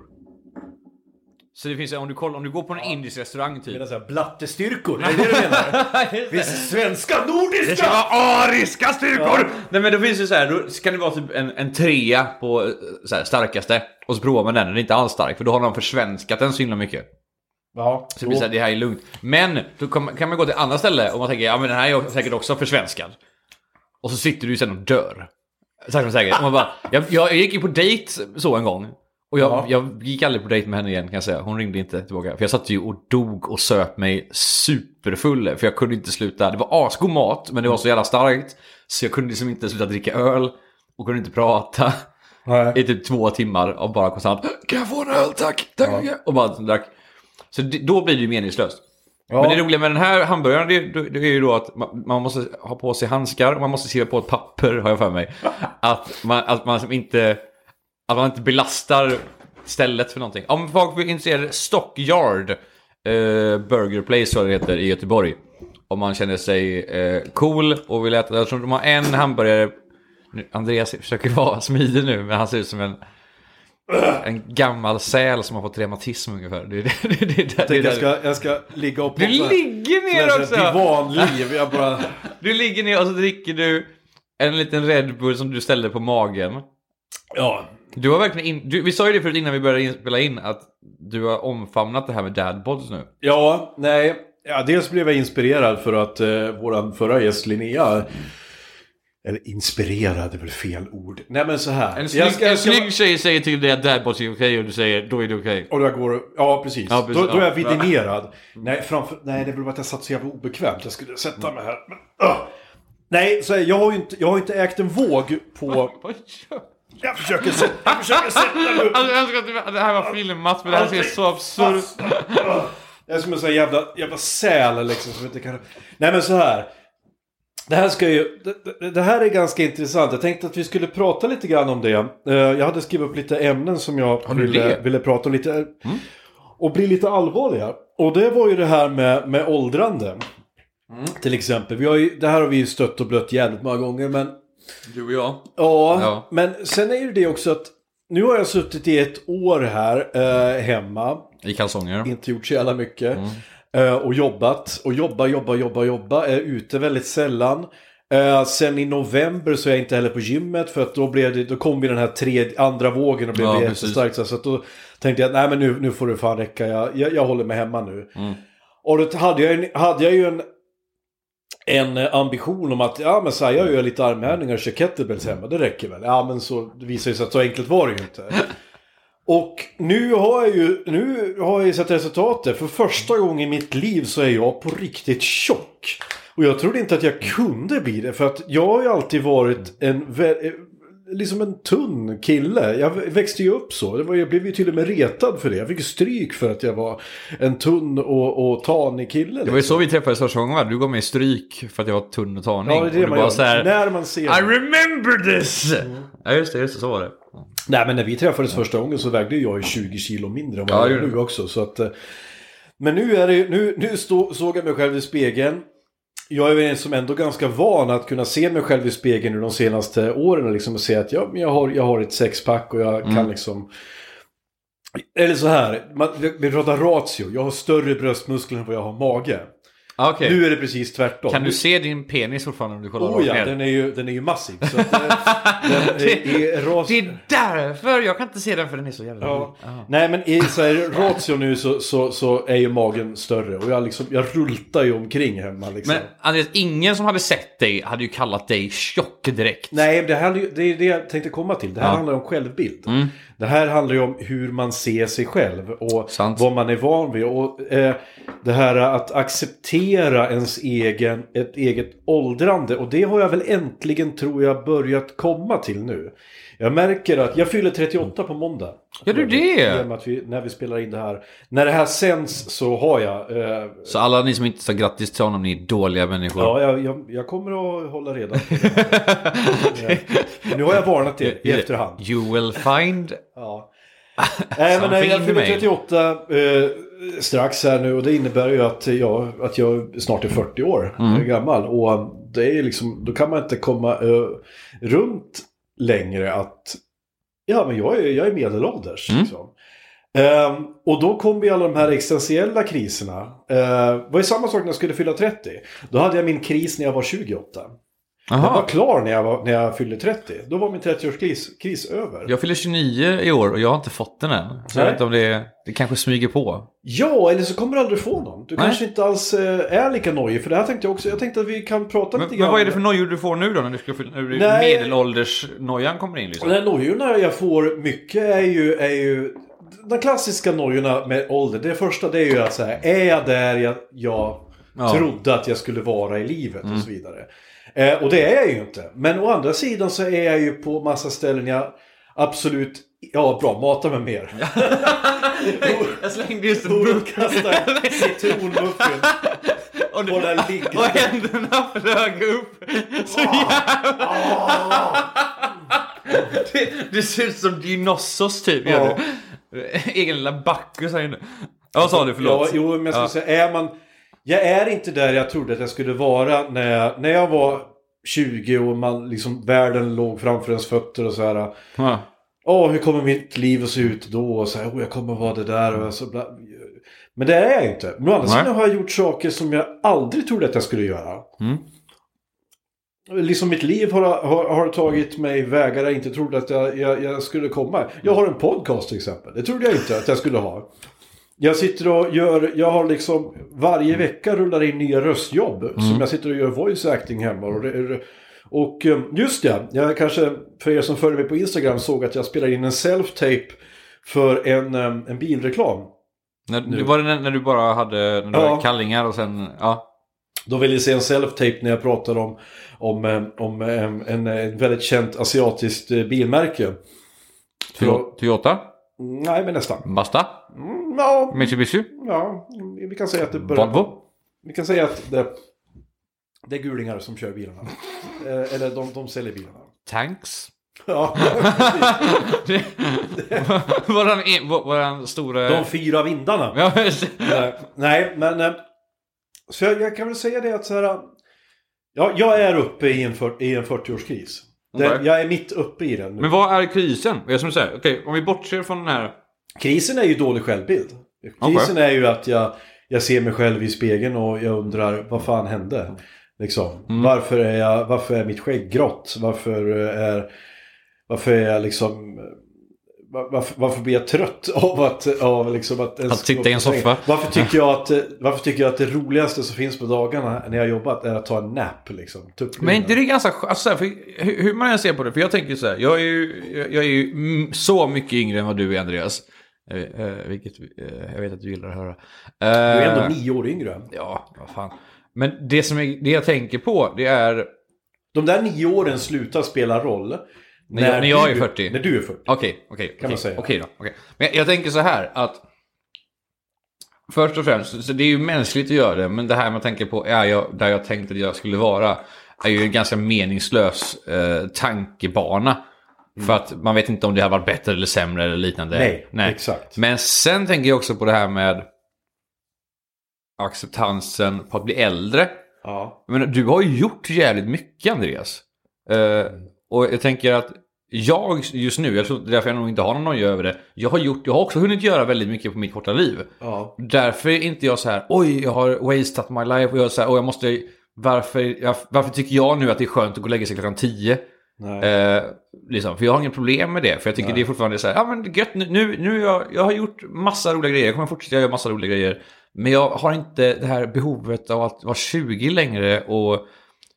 Så det finns, om du, kollar, om du går på en indisk restaurang typ. Menar så här, blattestyrkor, är det det du menar? Finns svenska, Det ska nordiska! vara ariska styrkor! Nej men då finns det så här, då kan det vara typ en, en trea på eh, så här, starkaste. Och så provar man den det är inte alls stark för då har de försvenskat den så himla mycket. Ja, Så det blir så här, det här är lugnt. Men då kan man gå till annat ställe och man tänker, ja men den här är säkert också försvenskad. Och så sitter du sen och dör. Men säkert. Och man bara, jag, jag gick ju på dejt så en gång. Och jag, Ja. jag gick aldrig på dejt med henne igen kan jag säga. Hon ringde inte tillbaka. För jag satt ju och dog och söp mig superfull. För jag kunde inte sluta. Det var asgod mat men det var så jävla starkt. Så jag kunde liksom inte sluta dricka öl. Och kunde inte prata. Nej. I typ två timmar av bara konstant Kan jag få en öl tack? Tack mycket. Och bara drack. Så det, då blir det ju meningslöst. Ja. Men det roliga med den här hamburgaren det, det, det är ju då att man, man måste ha på sig handskar och man måste skriva på ett papper har jag för mig. Att man, att man inte, att man inte belastar stället för någonting. Om folk vill intressera Stockyard eh, Burger Place så det heter i Göteborg. Om man känner sig eh, cool och vill äta. Tror de har en hamburgare. Nu, Andreas försöker vara smidig nu men han ser ut som en en gammal säl som har fått reumatism ungefär. Det, det, det, det, Jag tänkte jag ska, jag ska ligga och du ligger ner också! Divanliv, jag bara... Du ligger ner och så dricker du en liten Red Bull som du ställde på magen. Ja. Du har verkligen in, du, vi sa ju det förut innan vi började spela in att du har omfamnat det här med dadbods nu. Ja, nej. Ja, dels blev jag inspirerad för att eh, våran förra gäst Linnea... Eller inspirerad är väl fel ord. Nej men så här. En snygg, Jag ska- en ska- snygg tjej säger till dig att dadbods är okej och du säger då är det okej. Och jag går, ja precis. Ja, precis, Då, då är jag ja. vidimerad. Nej, framför, nej, det är väl bara att jag satt så jävla obekvämt. Jag skulle sätta mig här. Men, öh. Nej, så jag har ju inte, jag har inte ägt en våg på... Jag försöker sätta, jag försöker sätta mig upp. Alltså, jag önskar att det här var filmat för det här ser så absurt Jag är som en sån jävla, jävla säl liksom som inte kan... Nej men så här. Det här ska ju... Det, det- det här är ganska intressant. Jag tänkte att vi skulle prata lite grann om det. Eh, Jag hade skrivit upp lite ämnen som jag ville, det? ville prata om lite. Och bli lite allvarliga. Och det var ju det här med, med åldrande. Till exempel. Vi har ju, det här har vi ju stött och blött jävligt många gånger. Men Du och jag. Ja, Ja. men sen är ju det också att nu har jag suttit i ett år här eh, hemma, I kalsonger. inte gjort så jävla mycket. eh, och jobbat, och jobba, jobba, jobba, jobba, är ute väldigt sällan. Eh, sen i november så är jag inte heller på gymmet för att då, blev det, då kom vi den här tredje, andra vågen och blev Ja, jättestarkt. Så att då tänkte jag nej men nu, nu får det fan räcka, jag, jag, jag håller mig hemma nu. Och då hade jag, hade jag ju en, en eh, ambition om att ja men så här, jag gör lite armhävningar och kör kettlebells hemma, det räcker väl. Ja men så det visar ju sig att så enkelt var det ju inte. Och nu har jag ju nu har jag ju sett resultatet. För första gången i mitt liv så är jag på riktigt tjock. Och jag trodde inte att jag kunde bli det. För att jag har ju alltid varit en liksom en tunn kille. Jag växte ju upp så. Det var, jag blev ju till och med retad för det. Jag fick stryk för att jag var en tunn och, och tanig kille. liksom. Det var ju så vi träffades första gången va? Du gav mig stryk för att jag var tunn och tanig. Ja, det är det man bara gör. så här, När man ser... I remember this! Ja just det, just det, så var det. Nej men när vi träffades första gången så vägde jag ju 20 kilo mindre än vad Ja, jag gör nu också. Så att, eh, men nu, är det, nu, nu stå, såg jag mig själv i spegeln. Jag är väl en som ändå ganska van att kunna se mig själv i spegeln nu de senaste åren och liksom se att ja, men jag, har, jag har ett sexpack och jag Mm. kan liksom... Eller så här, man, vi pratar ratio. Jag har större bröstmuskler än vad jag har mage. Ah, okej. Nu är det precis tvärtom. Kan du se din penis fortfarande om du kollar Oh ja, ner? den är ju, den är ju massiv. Så att, eh, den är, är ras... Det är därför jag kan inte se den för den är så jävla Ja. Nej men i så här, ratio nu så, så, så är ju magen större och jag, liksom, jag rultar ju omkring hemma liksom. Men Andreas, ingen som hade sett dig hade ju kallat dig tjock direkt. Nej, det, här, det är det jag tänkte komma till. Det här Ja. handlar om självbild. Det här handlar ju om hur man ser sig själv och Sant. vad man är van vid. Och eh, det här att acceptera ens egen, ett eget åldrande. Och det har jag väl äntligen, tror jag, börjat komma till nu. Jag märker att jag fyller 38 på måndag. Gör du det? Att vi, när vi spelar in det här. När det här sänds så har jag... Eh, Så alla ni som inte sa grattis till honom, ni är dåliga människor. Ja, jag, jag, jag kommer att hålla reda på det. Nu har jag varnat er i efterhand. You will find... Ja. Nej, men nej, jag fyller in 38 eh, strax här nu och det innebär ju att jag, att jag snart är 40 år Mm. gammal. Och det är liksom, då kan man inte komma eh, runt längre att ja, men jag är, jag är medelålders. Mm. Liksom. Ehm, och då kom ju alla de här existentiella kriserna. Uh, det var ju samma sak när jag skulle fylla 30. Då hade jag min kris när jag var 28. Jag var Jaha. klar när jag, var, när jag fyllde 30. Då var min 30-årskris kris över. Jag fyller 29 i år och jag har inte fått den än. Så jag Nej. vet inte om det, det kanske smyger på. Ja, eller så kommer du aldrig få någon. Du Nej. kanske inte alls eh, är lika nojig. För det här tänkte jag också. Jag tänkte att vi kan prata Men, lite men grann. vad är det för nojor du får nu då? När du ska fylla, när Nej. medelåldersnojan kommer in liksom? Här nojorna jag får mycket är ju, är ju... De klassiska nojorna med ålder. Det första det är ju att säga, är jag där jag, jag Ja. trodde att jag skulle vara i livet och så vidare. Eh, och det är jag ju inte. Men å andra sidan så är jag ju på massa ställen jag absolut... Ja, bra, mata mig mer. Jag slängde just en citronmuffin. och, Och där ligger och händerna flög upp. Så jävla... det, det ser ut som Dionysos typ. Ja. du. Egen lilla Bacchus här inne. Ja, vad sa du? Ja, Förlåt. jo, men jag skulle säga, är man... Jag är inte där jag trodde att jag skulle vara när jag, när jag var 20 och man, liksom, världen låg framför ens fötter och så här. Ja. Åh, hur kommer mitt liv att se ut då? Och så här, oh, jag kommer vara det där och så bla. Men det är jag inte. Men å andra sidan har jag gjort saker som jag aldrig trodde att jag skulle göra. Mm. Liksom mitt liv har, har, har tagit mig vägar jag inte trodde att jag, jag, jag skulle komma. Jag har en podcast till exempel. Det trodde jag inte att jag skulle ha. Jag sitter och gör, jag har liksom varje vecka rullar in nya röstjobb. Som jag sitter och gör voice acting hemma. Och, det- och eh, just det, jag kanske för er som följer mig på Instagram såg att jag spelade in en self-tape för en, eh, en bilreklam. När, var det när, när du bara hade, när du Ja. hade kallingar och sen... Ja. Då vill jag se en self-tape när jag pratar om, om, eh, om eh, en, en väldigt känt asiatiskt bilmärke. Toyota? nej, men nästan. Basta? Mm, ja, Mitsubishi? ja, vi kan säga att det börjar... Volvo? Vi kan säga att det, det är gulingar som kör bilarna. Eh, eller de, de säljer bilarna. Tanks? Ja, våran, e- vå- våran stora... de fyra vindarna. Ja, det. Nej, men... eh, Så jag, jag kan väl säga det att så här... Ja, jag är uppe i en, för, i en 40-årskris. Det- Okej. Jag är mitt uppe i den nu. Men vad är krisen? Jag som säger, okej, om vi bortser från den här... Krisen är ju dålig självbild. Krisen är ju att jag, jag ser mig själv i spegeln och jag undrar vad fan hände? Liksom. Mm. Varför, är jag, varför är mitt skägg grått? Varför är, varför är jag liksom... var- Varför, varför blir jag trött av att, av liksom att, ens Att sitta i en soffa. Varför tycker, jag att, varför tycker jag att det roligaste som finns på dagarna när jag har jobbat är att ta en nap? Liksom, Men inte det är ganska alltså, för hur, hur man än ser på det, för jag tänker så här, jag är ju, jag är ju så mycket yngre än vad du är Andreas. Eh, eh, vilket eh, jag vet att du gillar att höra. Du är Eh, ändå nio år yngre. Ja, vad fan. Men det som är, det jag tänker på, det är... De där nio åren slutar spela roll. När jag- när jag är 40. När du är 40. Okej, okej. Kan okej, man säga. Okej då. okej. Men jag, jag tänker så här att... Först och främst, så det är ju mänskligt att göra det, men det här man tänker på, är jag, där jag tänkte att jag skulle vara, är ju en ganska meningslös eh, tankebana. För att man vet inte om det har varit bättre eller sämre eller liknande. Nej, exakt. Men sen tänker jag också på det här med acceptansen på att bli äldre. Ja. Menar, du har ju gjort jävligt mycket Andreas. Eh, och jag tänker att jag just nu, jag tror det är därför jag nog inte har någon noja över det. Jag har, gjort, jag har också hunnit göra väldigt mycket på mitt korta liv. Ja. Därför är inte jag så här, oj, jag har wasted my life. Och jag är så här, oj, jag måste, varför, varför tycker jag nu att det är skönt att gå och lägga sig klockan 10? Eh, liksom, för jag har inget problem med det. För jag tycker det är fortfarande så här, ja men gött, nu, nu, jag, jag har gjort massa roliga grejer, jag kommer fortsätta göra massa roliga grejer. Men jag har inte det här behovet av att vara 20 längre och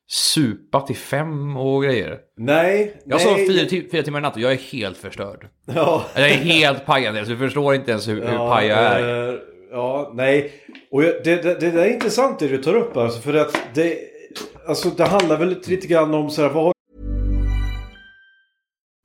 supa till fem och grejer. Nej. Jag nej, sov fyra, fyra timmar i natt och jag är helt förstörd. Ja. Jag är helt pajad, så du förstår inte ens hur, hur paj jag är. eh, ja, nej. Och jag, det, det, det är intressant det du tar upp alltså. För att det, alltså, det handlar väl lite, lite grann om så här, vad har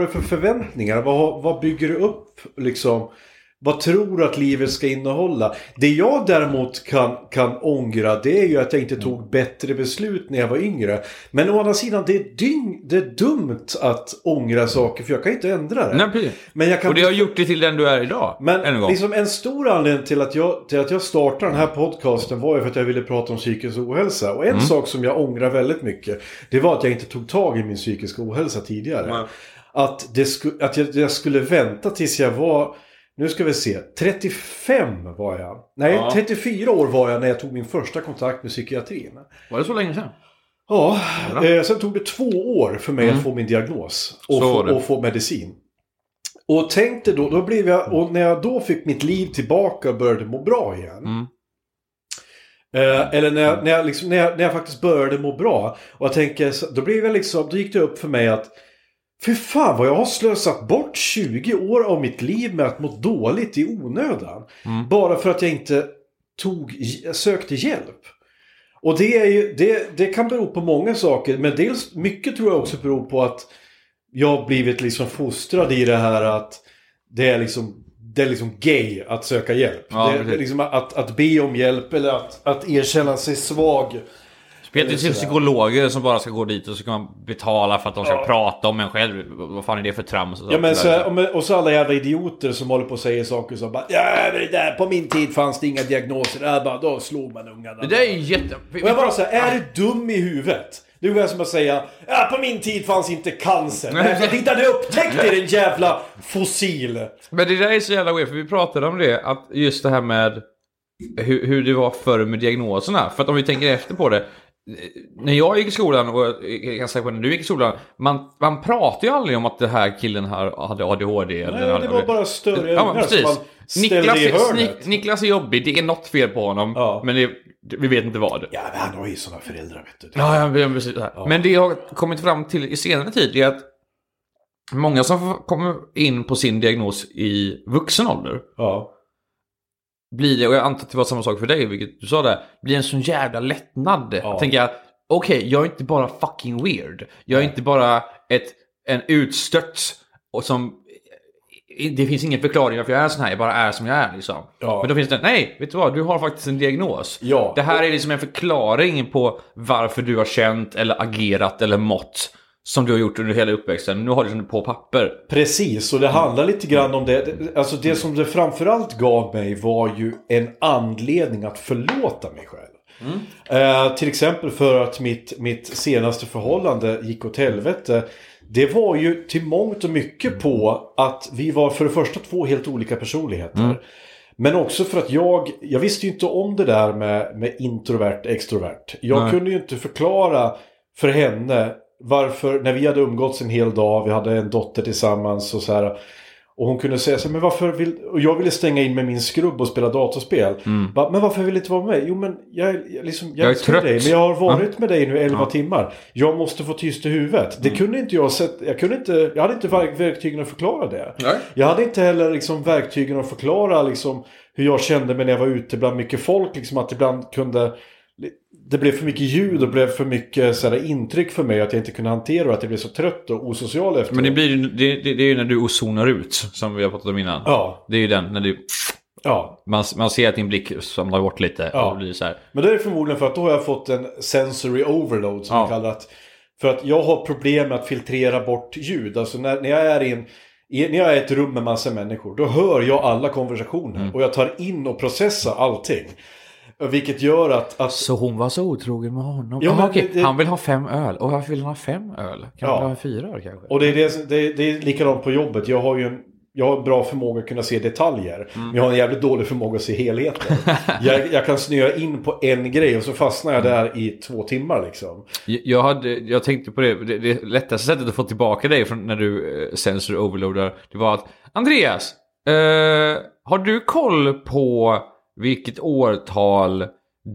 Du för förväntningar? Vad, vad bygger du upp liksom? Vad tror du att livet ska innehålla? Det jag däremot kan, kan ångra det är ju att jag inte tog bättre beslut när jag var yngre. Men å andra sidan, det är, dyng, det är dumt att ångra saker för jag kan inte ändra det. Nej, precis. Men jag kan Och det har gjort dig till den du är idag. en Men gång. liksom en stor anledning till att, jag, till att jag startade den här podcasten var ju för att jag ville prata om psykisk ohälsa. Och en Mm. sak som jag ångrar väldigt mycket, det var att jag inte tog tag i min psykiska ohälsa tidigare. Att, det sku, att jag, jag skulle vänta tills jag var, nu ska vi se, 35 var jag. Nej, Ja. 34 år var jag när jag tog min första kontakt med psykiatrin. Var det så länge sedan? Ja, eh, sen tog det två år för mig att få min diagnos och, Mm. Få, och få medicin. Och tänkte då, då blev jag, och när jag då fick mitt liv tillbaka och började må bra igen. Mm. Eh, eller när jag, när, jag liksom, när, jag, när jag faktiskt började må bra. Och jag tänker, då blev jag liksom, då gick det upp för mig att för fan vad jag har slösat bort 20 år av mitt liv med att må dåligt i onödan. Mm. Bara för att jag inte tog, sökte hjälp. Och det, är ju, det, det kan bero på många saker. Men dels mycket tror jag också beror på att jag har blivit liksom fostrad i det här att det är liksom, det är liksom gay att söka hjälp. Ja, det, är liksom att, att be om hjälp eller att, att erkänna sig svag. Det finns psykologer som bara ska gå dit och så kan man betala för att de ska prata om en själv. Vad fan är det för trams? och Ja, men så, och så alla jävla idioter som håller på och säger saker som bara Ja, det där, på min tid fanns det inga diagnoser. Ja, bara, då slog man ungarna. Det där är ju jätte... Och jag bara säger, är du dum i huvudet? Det är som att säga Ja, på min tid fanns inte cancer. Nej, att inte hade upptäckt det, din jävla fossil. Men det där är så jävla weird, för vi pratade om det, att just det här med hur, hur det var förr med diagnoserna. För att om vi tänker efter på det. När jag gick i skolan, och jag kan säga när du gick i skolan, man, man pratar ju aldrig om att den här killen här hade ADHD. eller Nej, det var bara större Ja, precis. Niklas. Nik- Niklas är jobbig, det är något fel på honom. Ja. Men det, vi vet inte vad. Ja, men han har ju sådana föräldrar, vet du. Ja, ja, precis. Men det jag har kommit fram till i senare tid är att många som kommer in på sin diagnos i vuxen ålder Ja. Blir det, och jag antar att det var samma sak för dig, vilket du sa där, blir en sån jävla lättnad. Ja. Tänker jag, okej, jag är inte bara fucking weird. Jag är inte bara ett, en utstött och som... Det finns ingen förklaring varför jag är sån här, jag bara är som jag är liksom. Ja. Men då finns det, nej, vet du vad, du har faktiskt en diagnos. Ja. Det här är liksom en förklaring på varför du har känt eller agerat eller mått som du har gjort under hela uppväxten. Nu har du det på papper. Precis, och det handlar lite grann om det. Alltså det som det framförallt gav mig var ju en anledning att förlåta mig själv. Eh, till exempel för att mitt, mitt senaste förhållande gick åt helvete. Det var ju till mångt och mycket på att vi var för det första två helt olika personligheter. Men också för att jag, jag visste ju inte om det där med, med introvert extrovert. Jag Nej. kunde ju inte förklara för henne varför, när vi hade umgåtts en hel dag, vi hade en dotter tillsammans och så här. Och hon kunde säga så här, men varför vill... Och jag ville stänga in med min skrubb och spela datorspel. Bara, men varför vill du inte vara med mig? Jo men jag, jag, liksom, jag, Jag är trött. dig, men jag har varit med dig nu 11 timmar. Jag måste få tyst i huvudet. Mm. Det kunde inte jag sett. Jag kunde inte... Jag hade inte verk- verktygen att förklara det. Nej. Jag hade inte heller liksom verktygen att förklara liksom hur jag kände mig när jag var ute bland mycket folk. Liksom att ibland kunde... Det blev för mycket ljud och blev för mycket så här, intryck för mig att jag inte kunde hantera och att jag blev så trött och osocial efteråt. Men det, blir, det, det, det är ju när du ozonar ut, som vi har pratat om innan. Ja, Det är ju den, när du, ja. man, man ser att din blick samlar bort lite. Ja. Och blir så här. Men det är förmodligen för att då har jag fått en sensory overload som Ja. kallar det. För att jag har problem med att filtrera bort ljud. Alltså när, när jag är i en, i, när jag är i ett rum med massa människor. Då hör jag alla konversationer. Mm. Och jag tar in och processar allting. Vilket gör att... att Så hon var så otrogen med honom? Ja, Ja, men okej. det- Han vill ha fem öl. Och varför vill han ha fem öl? Kan Ja. han ha fyra öl kanske? och det är, det, det, det är likadant på jobbet. Jag har ju en... Jag har en bra förmåga att kunna se detaljer. Mm. Men jag har en jävligt dålig förmåga att se helheten. jag, jag kan snöa in på en grej och så fastnar jag där i två timmar liksom. Jag, hade, jag tänkte på det, det, det lättaste sättet att få tillbaka dig från när du eh, sensor overloadar, det var att Andreas, eh, har du koll på vilket årtal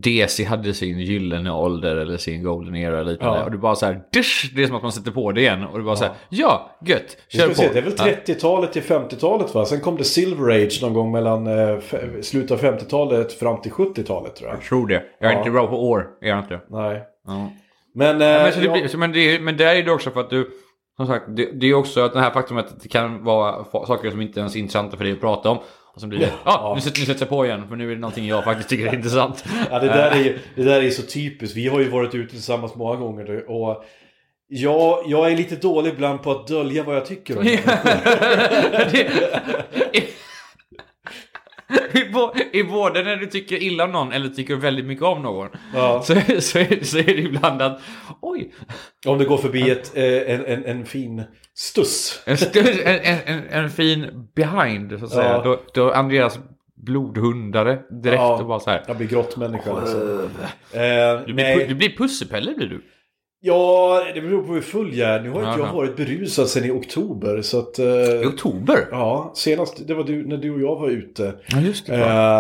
DC hade sin gyllene ålder eller sin golden era eller liknande? Ja. Och du bara så här, dusch, det är som att man sätter på det igen. Och du bara så här, ja, gött, kör på. se, det är väl Ja. 30-talet till 50-talet va? Sen kom det Silver Age någon gång mellan eh, slutet av 50-talet fram till 70-talet tror jag. Jag tror det. Jag är Ja. inte bra på år, är jag inte. Nej. Ja. Men, eh, Ja, men, så det ja, blir, så, men, det, är- men där är det också för att du... Som sagt, det, det är också att det här faktumet att det kan vara saker som inte ens är intressanta för dig att prata om. Och så blir det, ja, nu sätter nu sätter jag på igen för nu är det någonting jag faktiskt tycker är intressant. ja, det, där är, ju- det där är så typiskt. Vi har ju varit ute tillsammans många gånger nu, och Ja, jag är lite dålig ibland på att dölja vad jag tycker om i, bo- I både när du tycker illa om någon eller tycker väldigt mycket om någon. Ja. Så, så, är, så är det ibland att, oj, Om det går förbi ett, eh, en, en, en fin stuss. en, stu- en, en, en, en fin behind så att säga. Ja. Då, då Andreas blodhundare direkt Ja. och bara så här. Jag blir grottmänniska alltså. Eh, Du blir, du blir pussepelle blir du. Ja, det beror på hur full jag är. Nu har inte jag varit berusad sedan i oktober. Så att... eh, I oktober? Ja, senast det var du, när du och jag var ute. Ja, just Eh,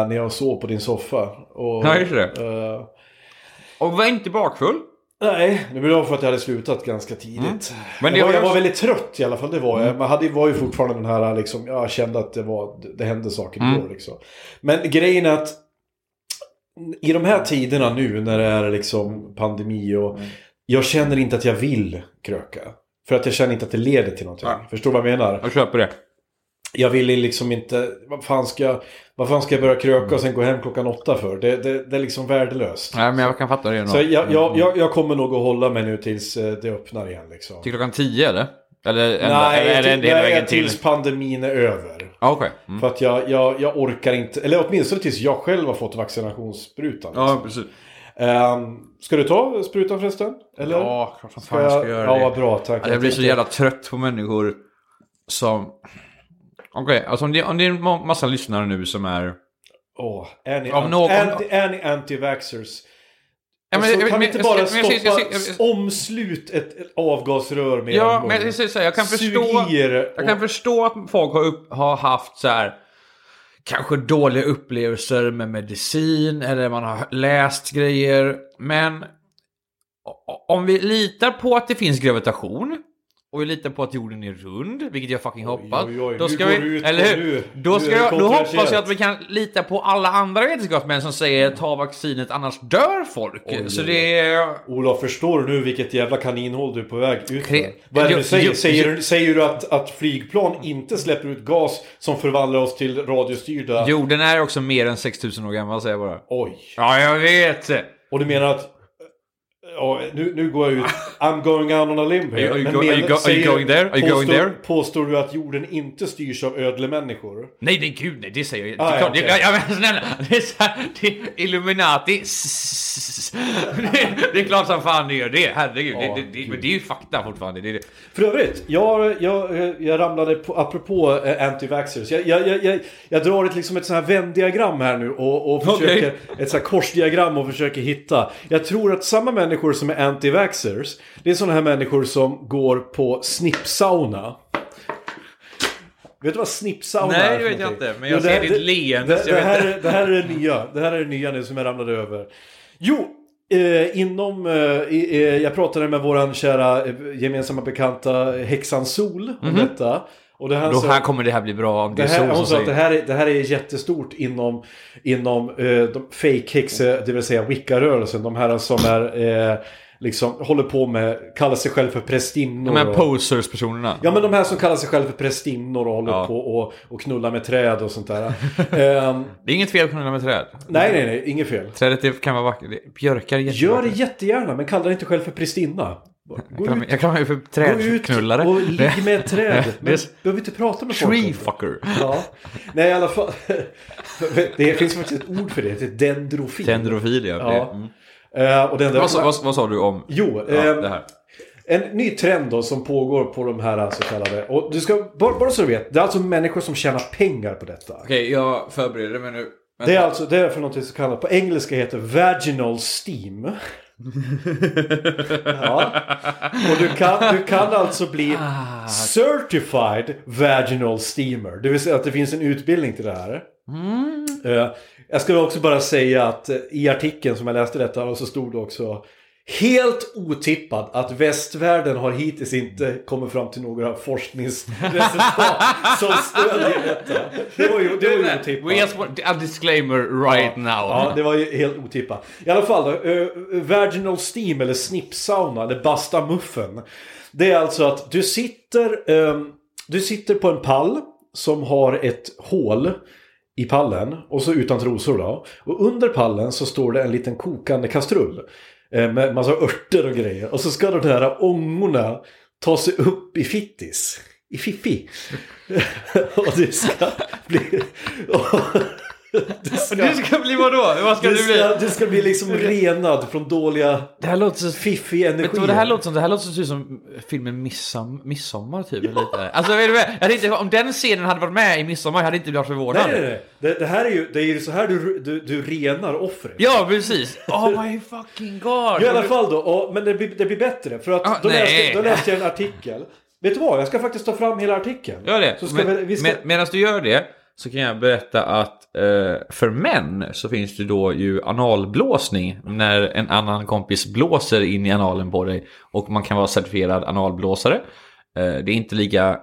när jag sov på din soffa. Och, Ja, just det. eh, Och var inte bakfull. Nej, det beror på att jag hade slutat ganska tidigt. Mm. Men jag, var, jag var väldigt trött i alla fall, det var Mm. jag. Man hade, var ju fortfarande den här liksom, jag kände att det var, det hände saker Mm. igår liksom. Men grejen är att i de här tiderna nu när det är liksom pandemi och Mm. jag känner inte att jag vill kröka. För att jag känner inte att det leder till någonting. Ja. Förstår du vad jag menar? Jag köper det. Jag vill liksom inte, vad fan ska, jag- vad fan ska jag börja kröka och sen gå hem klockan åtta för? Det, det, det är liksom värdelöst. Nej, men jag kan fatta det. nog. Så jag, jag, jag, jag kommer nog att hålla mig nu tills eh, det öppnar igen liksom. Till klockan tio eller? Eller, ända, Nej, eller till, nej till? tills pandemin är över. Ja, Okej. Mm. För att jag, jag, jag orkar inte, eller åtminstone tills jag själv har fått vaccinationssprutan. liksom. precis. Ehm, ska du ta sprutan förresten? Eller? Ja, klart som Ska fan jag ska jag, göra ja, det. vad bra, tack. Alltså, jag blir så jävla trött på människor som... Okej, alltså om det, om det är en ma- massa lyssnare nu som är... Åh, är ni, Av anti, någon- anti, är ni anti-vaxxers? Ja, men- så men- kan vi men- inte jag- bara jag- stoppa, jag- jag- jag- omslut ett, avgasrör med Ja, en men jag, här, jag kan förstå... Jag kan förstå att folk har, upp, har haft så här kanske dåliga upplevelser med medicin eller man har läst grejer. Men om vi litar på att det finns gravitation och vi litar på att jorden är rund, vilket jag fucking hoppas. oj, oj, då nu ska vi, ut eller hur? nu. Då, ska jag, då hoppas jag att vi kan lita på alla andra vetenskapsmän som säger ta vaccinet annars dör folk. Oj, Så oj, det är... Olof, förstår du nu vilket jävla kaninhål du är på väg ut Kre- Vad är det du säger? Säger, säger du att, att flygplan inte släpper ut gas som förvandlar oss till radiostyrda... Jorden är också mer än 6000 år gammal säger jag bara. Oj. Ja, jag vet! Och du menar att... Ja, nu, nu går jag ut. I'm going out on a limb here. Are you Men go- are you go- are you going there? Are you going påstår, there? Påstår du att jorden inte styrs av ödlemänniskor? Nej, nej, gud, nej, det säger jag Ah, inte. ja, Klart, det- okej. ja, men snälla, det är, så det är Illuminati. Det, det är klart som fan det gör det. Herregud, Ja, det, det, det, men det är ju fakta fortfarande. Det det. För övrigt, jag, jag, jag ramlade på, apropå eh, anti-vaxxers. Jag, jag, jag, jag, jag drar ett, liksom ett sånt här Venn-diagram här nu och, och försöker, Okej. ett sånt här korsdiagram och försöker hitta. Jag tror att samma människor människor som är anti-vaxxers. Det är sådana här människor som går på snippsauna. Vet du vad snippsauna Nej, är det för vet jag inte, men jag Jo, ser ditt leende, Det, det, vet här, är- det här är det nya. Det här är det nya nu som jag ramlade över. Jo, eh, inom... Eh, eh, jag pratade med våran kära eh, gemensamma bekanta häxan Sol om detta. Och det här, Då här kommer det här bli bra om det, det är här, så hon som sa att det här, är, det här är jättestort inom, inom eh, de fake häxe, det vill säga wicca-rörelsen. De här som är, eh, liksom, håller på med, kallar sig själv för prästinnor. De här posers-personerna. Ja men de här som kallar sig själv för prästinnor och håller Ja. på och, och knullar med träd och sånt där. Ehm, Det är inget fel på knulla med träd. nej nej nej, inget fel. Trädet det kan vara vackert. Björkar är Gör det jättegärna men kalla dig inte själv för prästinna. Gå Jag kan, ut, jag kan vara ju för gå ut trädknullare. och ligg med ett träd. Men är- behöver inte prata med folk Tree fucker. Ja. Nej i alla fall. Det finns faktiskt ett ord för det. Det heter dendrofil. Dendrofil, ja. Ja. Mm. Eh, och den där, Vad, sa- vad, vad sa du om Jo, ja, ehm, det här? en ny trend då som pågår på de här så kallade. Och du ska, bara, bara så du vet. Det är alltså människor som tjänar pengar på detta. Okej, jag förbereder mig nu. Det är alltså det är för något som kallas på engelska heter vaginal steam. Ja. Och du kan, du kan alltså bli certified vaginal steamer. Det vill säga att det finns en utbildning till det här. Eh, jag skulle också bara säga att eh, i artikeln som jag läste detta så stod det också Helt otippat att västvärlden har hittills inte kommit fram till några forskningsresultat som stödjer detta. Det var ju, det var ju otippat. We just want a disclaimer right now. Ja, det var ju helt otippat. I alla fall då, eh, vaginal steam eller snippsauna eller basta muffen. Det är alltså att du sitter, ehm, du sitter på en pall som har ett hål i pallen och så utan trosor då. Och under pallen så står det en liten kokande kastrull. Eh, med massa örter och grejer. Och så ska de här ångorna ta sig upp i fittis. I fiffi. och det ska bli... Och det ska, Du ska bli vadå? Vad ska det du bli? ska, det ska bli liksom renad från dåliga Det här låter så... fiffig energi. Vet du vad det här låter som? Det här låter typ som filmen Midsom, Midsommar typ. Lite. Alltså, du vad? jag tänkte, om den scenen hade varit med i Midsommar jag hade inte blivit förvånad. Nej, nej, nej. Det, det här är ju, det är ju så här du, du, du renar offret. Ja, precis. Oh my fucking god. I alla fall då, och, men det blir, det blir bättre. För att Ah, då, läste, då läste jag en artikel. Vet du vad? Jag ska faktiskt ta fram hela artikeln. Gör det. Så ska Men, vi, vi ska... med, medan du gör det så kan jag berätta att eh, för män så finns det då ju analblåsning när en annan kompis blåser in i analen på dig och man kan vara certifierad analblåsare. Eh, det är inte lika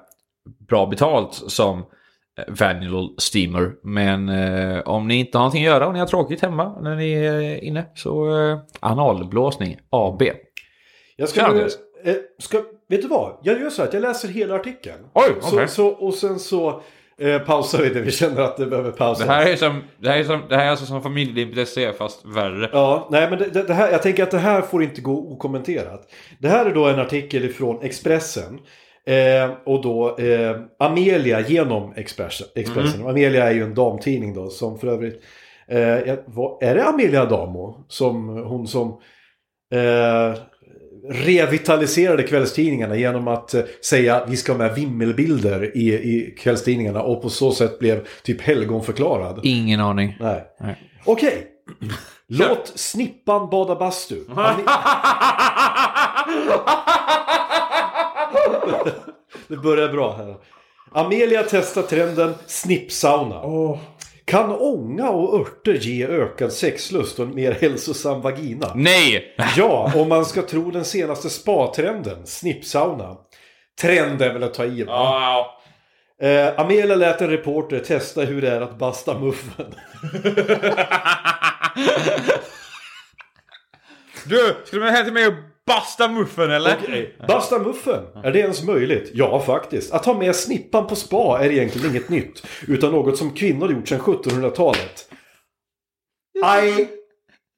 bra betalt som eh, Vaginal Steamer men eh, om ni inte har någonting att göra och ni har tråkigt hemma när ni är inne så eh, analblåsning AB. Jag ska, Kör, nu, eh, ska, vet du vad? Jag gör så att jag läser hela artikeln. Oj, så, okej. så, Och sen så eh, pausar vi det. Vi känner att det behöver pausas. Det här är, som, det här är, som, det här är alltså som familjelim.se fast värre. Ja, nej men det, det, här, jag tänker att det här får inte gå okommenterat. Det här är då en artikel ifrån Expressen. Eh, och då eh, Amelia genom Expressen. Expressen. Amelia är ju en damtidning då som för övrigt... Eh, vad, är det Amelia Adamo? Som hon som eh, revitaliserade kvällstidningarna genom att eh, säga vi ska ha med vimmelbilder i, i kvällstidningarna och på så sätt blev typ helgonförklarad. Ingen aning. Nej. Nej. Okej. Låt snippan bada bastu. Det börjar bra här. Amelia testar trenden snippsauna. Kan ånga och örter ge ökad sexlust och en mer hälsosam vagina? Nej! Ja, om man ska tro den senaste spa-trenden, snippsauna. Trend är väl att ta i. va? Eh, Amelia lät en reporter testa hur det är att basta muffen. Du, ska du med hem till mig och basta muffen eller? Okej, Basta muffen, är det ens möjligt? Ja, faktiskt. Att ha med snippan på spa är egentligen inget nytt. Utan något som kvinnor gjort sedan 1700-talet. Aj!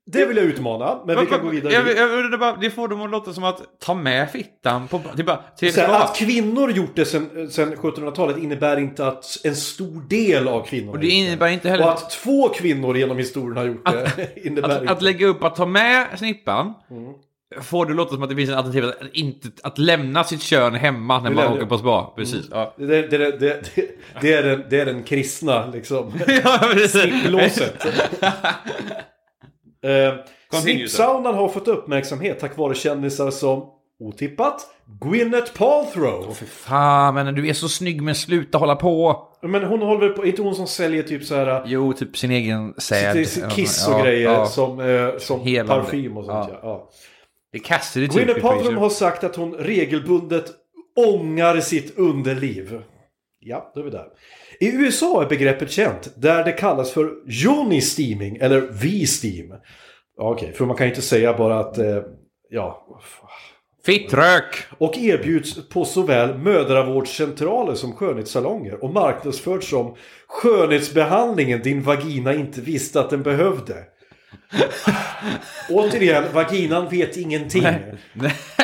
Det vill jag utmana, men vi kan gå vidare. Jag, jag, undrar bara, det får dem att låta som att ta med fittan på, till, bara- till Så här, spa. att kvinnor gjort det sedan, sedan 1700-talet innebär inte att en stor del av kvinnorna Och det innebär inte heller- Och att två kvinnor genom historien har gjort det innebär Att, inte... att lägga upp att ta med snippan får det låta som att det finns en alternativ att, inte, att lämna sitt kön hemma när man lämnar- åker på spa. Precis. Ja. Det, det, det, det, det, är den, det är den kristna liksom. ja, precis. Eh. Snippsaunan har fått uppmärksamhet tack vare kändisar som otippat Gwyneth Paltrow. Fan, men du är så snygg men sluta hålla på. Men hon håller på, inte hon som säljer typ så här Jo, typ sin egen säd. det kiss och Ja, grejer ja. som, eh, som Helande. parfym och sånt Ja. ja. Det är Cassidy typ. Gwyneth Paltrow har sagt att hon regelbundet ångar sitt underliv. Ja, då är vi där. I USA är begreppet känt, där det kallas för Joni-steaming eller V-steam. Ja, Okej, för man kan ju inte säga bara att, eh, ja, Fittrök! och erbjuds på såväl mödravårdscentraler som skönhetssalonger och marknadsförts som skönhetsbehandlingen din vagina inte visste att den behövde. Återigen, vaginan vet ingenting.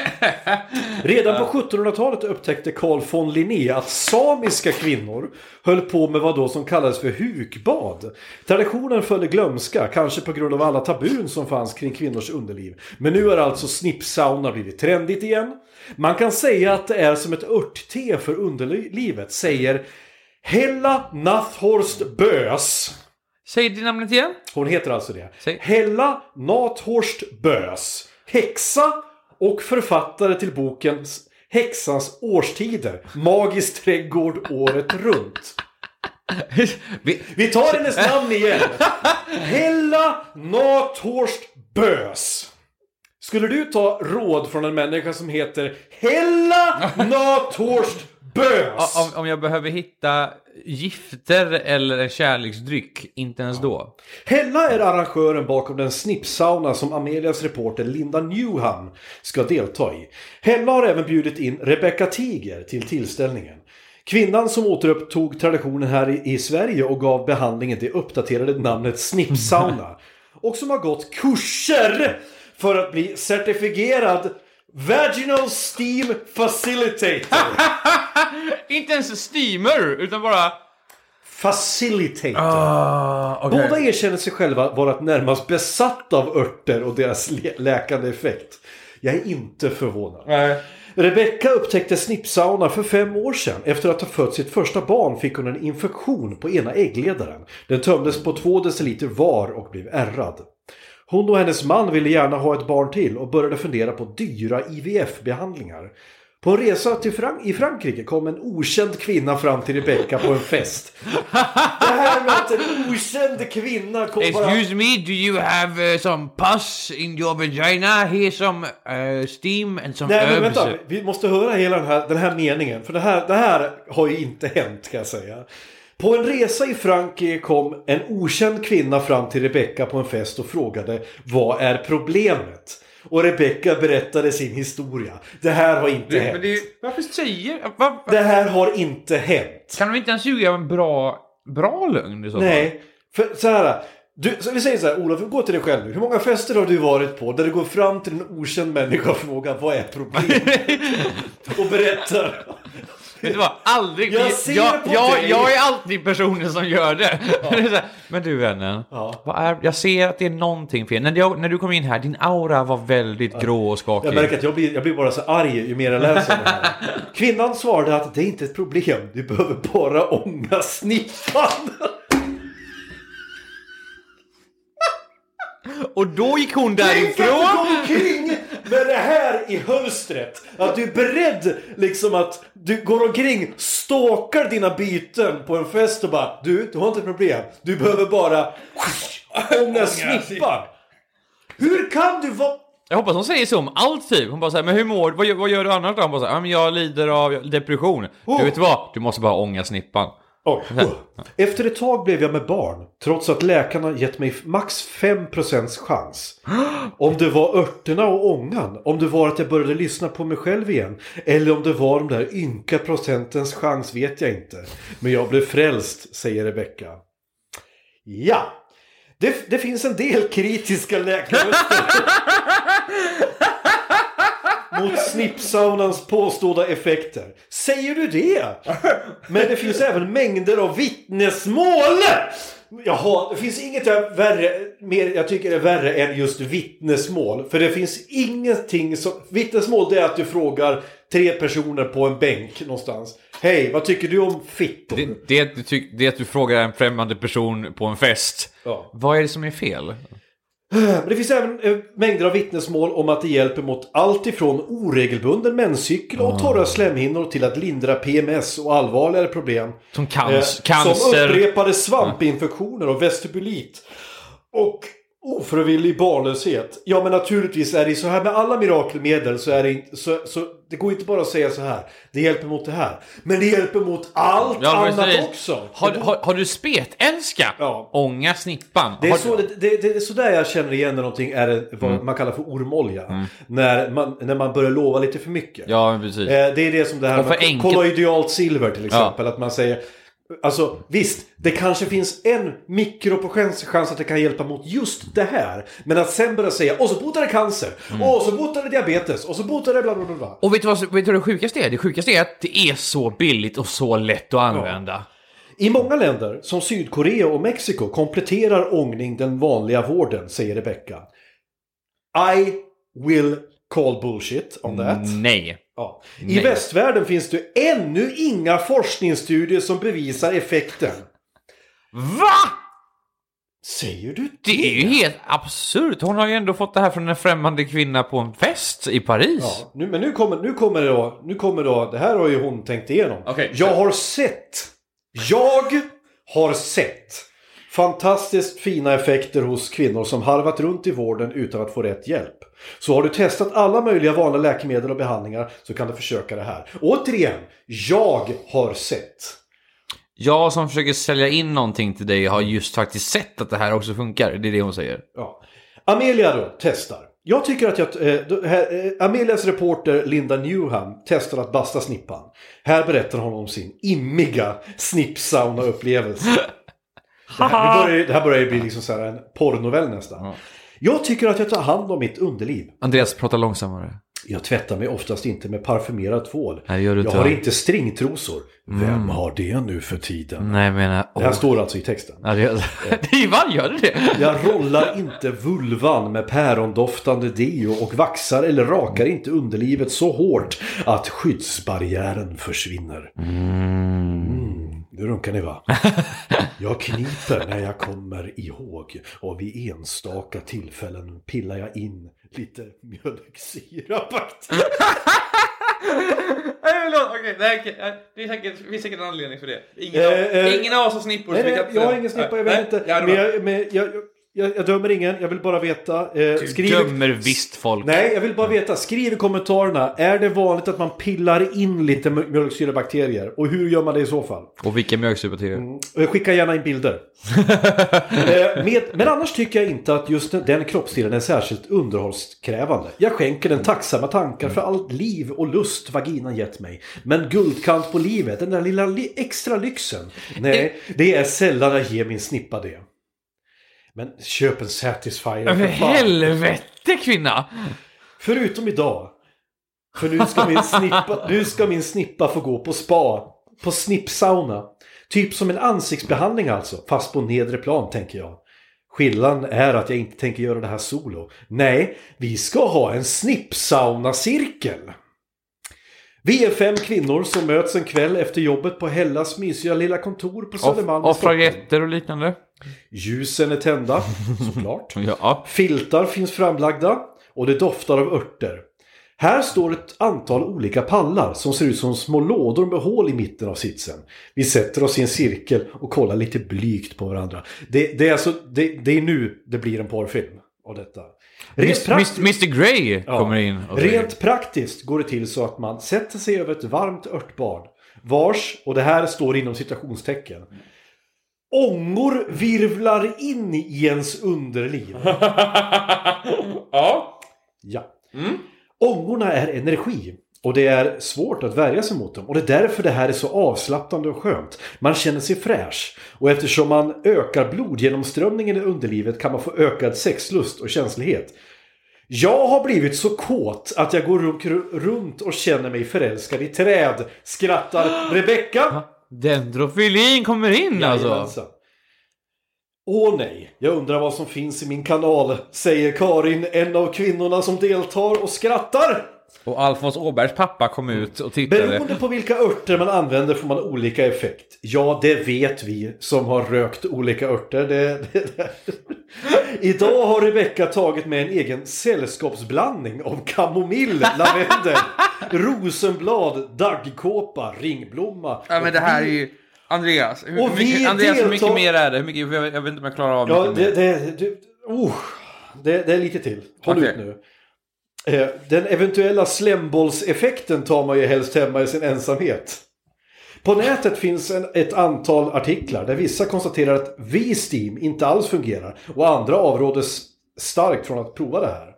Redan på 1700-talet upptäckte Carl von Linné att samiska kvinnor höll på med vad då som kallades för hukbad. Traditionen föll i glömska, kanske på grund av alla tabun som fanns kring kvinnors underliv. Men nu har alltså snippsauna blivit trendigt igen. Man kan säga att det är som ett örtte för underlivet, säger Hella Nathorst Bös. Säg det namnet igen. Hon heter alltså det. Säg. Hella Nathorst Bös. Häxa och författare till boken Häxans årstider. Magisk trädgård året runt. Vi, tar hennes namn igen. Hella Nathorst Bös. Skulle du ta råd från en människa som heter Hella Nathorst Bös? om, om jag behöver hitta gifter eller en kärleksdryck, inte ens då. Hella är arrangören bakom den snippsauna som Amelias reporter Linda Newham ska delta i. Hella har även bjudit in Rebecca Tiger till tillställningen. Kvinnan som återupptog traditionen här i, i Sverige och gav behandlingen det uppdaterade namnet snippsauna. Och som har gått kurser för att bli certifierad Vaginal Steam Facilitator. Inte ens steamer, utan bara... Facilitator. Ah, okej. Båda erkänner sig själva vara närmast besatta av örter och deras lä- läkande effekt. Jag är inte förvånad. Nej. Rebecca upptäckte snippsauna för fem år sedan. Efter att ha fött sitt första barn fick hon en infektion på ena äggledaren. Den tömdes på två deciliter var och blev ärrad. Hon och hennes man ville gärna ha ett barn till och började fundera på dyra IVF-behandlingar. På en resa till Frank- i Frankrike kom en okänd kvinna fram till Rebecca på en fest. Det här med att en okänd kvinna kom bara... Excuse me, do you have uh, some pus in your vagina? Here's some uh, steam and some Nej men herbs. vänta, vi måste höra hela den här, den här meningen. För det här, det här har ju inte hänt kan jag säga. På en resa i Frankrike kom en okänd kvinna fram till Rebecca på en fest och frågade Vad är problemet? Och Rebecca berättade sin historia. Det här har inte Det, hänt. men det, varför säger... Va, va, Det här har inte hänt. kan de inte ens ljuga om en bra, bra lögn i så fall? Nej, för så här. Du, så vi säger så här, Olof, gå till dig själv nu. Hur många fester har du varit på där du går fram till en okänd människa och frågar vad är problemet? och berättar. Vet du vad? Aldrig. Jag ser jag, på jag, dig. jag är alltid personen som gör det. här, Men du vännen, Ja. vad är, jag ser att det är någonting fel. När, jag, när du kom in här, din aura var väldigt grå och skakig. Jag märker att jag blir, jag blir bara så arg ju mer jag läser det här. Kvinnan svarade att det är inte ett problem. Du behöver bara ånga snippan. Och då gick hon Tänk att därifrån. går omkring med det här i hölstret. Att du är beredd liksom att du går omkring, stalkar dina byten på en fest och bara Du, du har inte problem. Du behöver bara ånga snippan. Hur kan du vara... Jag hoppas hon säger så om allt typ. Hon bara säger men hur mår du? Vad, gör- vad gör du annars då? Han bara säger, ja men jag lider av depression. Oh. Du vet vad? Du måste bara ånga snippan. Oj. Efter ett tag blev jag med barn, trots att läkarna gett mig max 5% chans. Om det var örterna och ångan, om det var att jag började lyssna på mig själv igen, eller om det var de där ynka procentens chans vet jag inte. Men jag blev frälst, säger Rebecca. Ja, det, det finns en del kritiska läkarröster. mot snippsaunans påstådda effekter. Säger du det? Men det finns även mängder av vittnesmål! Jaha, det finns inget jag värre, mer, jag tycker är värre än just vittnesmål. För det finns ingenting som... Vittnesmål det är att du frågar tre personer på en bänk någonstans. Hej, vad tycker du om fittor? Det, det, tyck, det att du frågar en främmande person på en fest. Ja. Vad är det som är fel? Men det finns även eh, mängder av vittnesmål om att det hjälper mot allt ifrån oregelbunden menscykel och torra slemhinnor till att lindra PMS och allvarligare problem. Som Eh, cans- Som cancer. upprepade svampinfektioner och vestibulit. Och ofrivillig barnlöshet. Ja men naturligtvis är det så här med alla mirakelmedel så är det inte, så, så det går inte bara att säga så här. Det hjälper mot det här. Men det hjälper mot allt Ja, annat precis. också. Har, Det- har, har du spetälska? Ja. Ånga snippan. Det är, Har så, du- det, det, det är så där jag känner igen när någonting är vad Mm. man kallar för ormolja. När, man, när man börjar lova lite för mycket. Ja, precis. Eh, det är det som det här med enkelt- kolloidialt silver till exempel. Att man säger Alltså visst, det kanske finns en mikroprocents chans att det kan hjälpa mot just det här. Men att sen börja säga och så botar det cancer, Mm. och så botar det diabetes, och så botar det bla bla bla. Och vet du, vad, vet du vad det sjukaste är? Det sjukaste är att det är så billigt och så lätt att använda. I många länder, som Sydkorea och Mexiko, kompletterar ångning den vanliga vården, säger Rebecca. I will call bullshit on that. Nej. Ja. I Nej. västvärlden finns det ännu inga forskningsstudier som bevisar effekten. Va? Säger du det? Det är ju helt absurt. Hon har ju ändå fått det här från en främmande kvinna på en fest i Paris. Ja, nu, men nu kommer, nu kommer det då, nu kommer då, det här har ju hon tänkt igenom. Okej, jag har sett, jag har sett fantastiskt fina effekter hos kvinnor som harvat runt i vården utan att få rätt hjälp. Så har du testat alla möjliga vanliga läkemedel och behandlingar så kan du försöka det här. Återigen, jag har sett. Jag som försöker sälja in någonting till dig har just faktiskt sett att det här också funkar. Det är det hon säger. Ja. Amelia då, testar. Jag tycker att jag, då, här, eh, Amelias reporter Linda Newham testar att basta snippan. Här berättar hon om sin immiga snippsauna-upplevelse. Det här, det, börjar, det här börjar ju bli liksom så här en porrnovell nästan. Jag tycker att jag tar hand om mitt underliv. Andreas, prata långsammare. Jag tvättar mig oftast inte med parfymerad tvål. Nej, gör du jag har inte stringtrosor. Vem har det nu för tiden? Nej, menar... Det här står alltså i texten. Ja, det, det är vad gör det? Jag rollar inte vulvan med pärondoftande deo och vaxar eller rakar inte underlivet så hårt att skyddsbarriären försvinner. Mm, nu runkar ni va? Jag kniper när jag kommer ihåg och vid enstaka tillfällen pillar jag in lite mjölksirap. Nej, förlåt. Okej, nej, okej. Det är säkert, det finns säkert en anledning för det. Ingen, Eh, av, eh, ingen av oss har snippor. Nej, nej, jag inte- har ingen snippa, jag Nej, vet inte. Ja, det men jag, men jag, jag, jag dömer ingen, jag vill bara veta. Eh, Du skriv- dömer visst folk. Nej, jag vill bara veta. Skriv i kommentarerna. Är det vanligt att man pillar in lite mj- mjölksyrebakterier? Och hur gör man det i så fall? Och vilka mjölksyrebakterier? Eh, Skicka gärna in bilder. Eh, med, men annars tycker jag inte att just den, den kroppsdelen är särskilt underhållskrävande. Jag skänker den tacksamma tankar för allt liv och lust vaginan gett mig. Men guldkant på livet, den där lilla li- extra lyxen. Nej, det är sällan jag ger min snippa det. Men köp en Satisfyer För helvete kvinna! Förutom idag. För nu ska min snippa, nu ska min snippa få gå på spa. På snippsauna. Typ som en ansiktsbehandling alltså. Fast på nedre plan tänker jag. Skillnaden är att jag inte tänker göra det här solo. Nej, vi ska ha en snippsauna-cirkel. Vi är fem kvinnor som möts en kväll efter jobbet på Hellas mysiga lilla kontor på Södermalm Stockholm. fragetter och liknande. Ljusen är tända, såklart. Ja. Filtar finns framlagda och det doftar av örter. Här står ett antal olika pallar som ser ut som små lådor med hål i mitten av sitsen. Vi sätter oss i en cirkel och kollar lite blygt på varandra. Det, det, är, alltså, det, det är nu det blir en porrfilm av detta. Rent praktiskt, Mr Grey Ja. kommer in. och säger- rent praktiskt går det till så att man sätter sig över ett varmt örtbad. Vars, och det här står inom citationstecken, ångor virvlar in i ens underliv. ja. Ja. Ångorna är energi. Och det är svårt att värja sig mot dem. Och det är därför det här är så avslappnande och skönt. Man känner sig fräsch. Och eftersom man ökar blodgenomströmningen i underlivet kan man få ökad sexlust och känslighet. Jag har blivit så kåt att jag går ru- runt och känner mig förälskad i träd. Skrattar Rebecka. Dendrofilin kommer in alltså. Åh nej, jag undrar vad som finns i min kanal, säger Karin, en av kvinnorna som deltar och skrattar. Och Alfons Åbergs pappa kom ut och tittade. Beroende på vilka örter man använder får man olika effekt. Ja, det vet vi som har rökt olika örter. Det, det, det. Idag har Rebecka tagit med en egen sällskapsblandning av kamomill, lavendel, rosenblad, daggkåpa, ringblomma. Ja men det här är ju... Andreas, hur, Och mycket, Andreas hur mycket deltar- mer är det? Hur mycket, jag, vet inte om jag klarar av Ja, mycket det, mer. det, det, oh, det, det är lite till. Håll Okej. ut nu. Eh, den eventuella slembollseffekten tar man ju helst hemma i sin ensamhet. På nätet finns en, ett antal artiklar där vissa konstaterar att V-Steam inte alls fungerar och andra avråder starkt från att prova det här.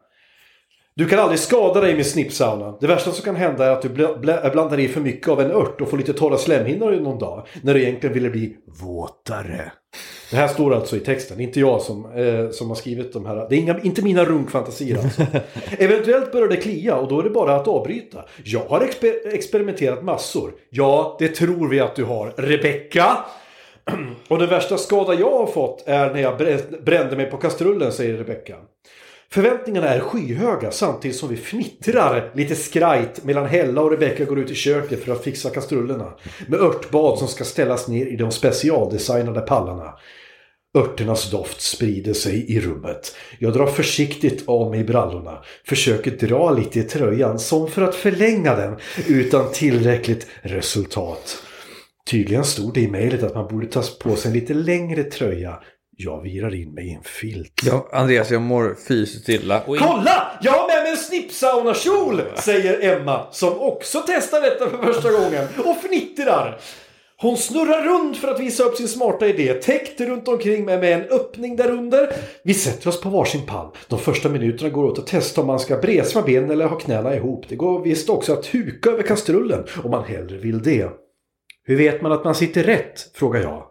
Du kan aldrig skada dig med snippsauna. Det värsta som kan hända är att du bl- bl- blandar i för mycket av en ört och får lite torra slemhinnor i någon dag. När du egentligen ville bli våtare. Det här står alltså i texten, inte jag som, eh, som har skrivit de här. Det är inga, inte mina runkfantasier alltså. Eventuellt börjar det klia och då är det bara att avbryta. Jag har exper- experimenterat massor. Ja, det tror vi att du har. Rebecka! Och den värsta skada jag har fått är när jag brä- brände mig på kastrullen, säger Rebecka. Förväntningarna är skyhöga samtidigt som vi fnittrar lite skrajt medan Hella och Rebecca går ut i köket för att fixa kastrullerna. Med örtbad som ska ställas ner i de specialdesignade pallarna. Örternas doft sprider sig i rummet. Jag drar försiktigt av mig brallorna. Försöker dra lite i tröjan som för att förlänga den utan tillräckligt resultat. Tydligen stod det i mejlet att man borde ta på sig en lite längre tröja. Jag virar in mig i en filt. Ja, Andreas, jag mår fysiskt illa. Och in- Kolla! Jag har med mig en snippsaunakjol! Säger Emma som också testar detta för första gången och fnittrar. Hon snurrar runt för att visa upp sin smarta idé. Täckt runt omkring mig med en öppning där under. Vi sätter oss på varsin pall. De första minuterna går åt att testa om man ska bresva benen eller ha knäna ihop. Det går visst också att huka över kastrullen om man hellre vill det. Hur vet man att man sitter rätt? Frågar jag.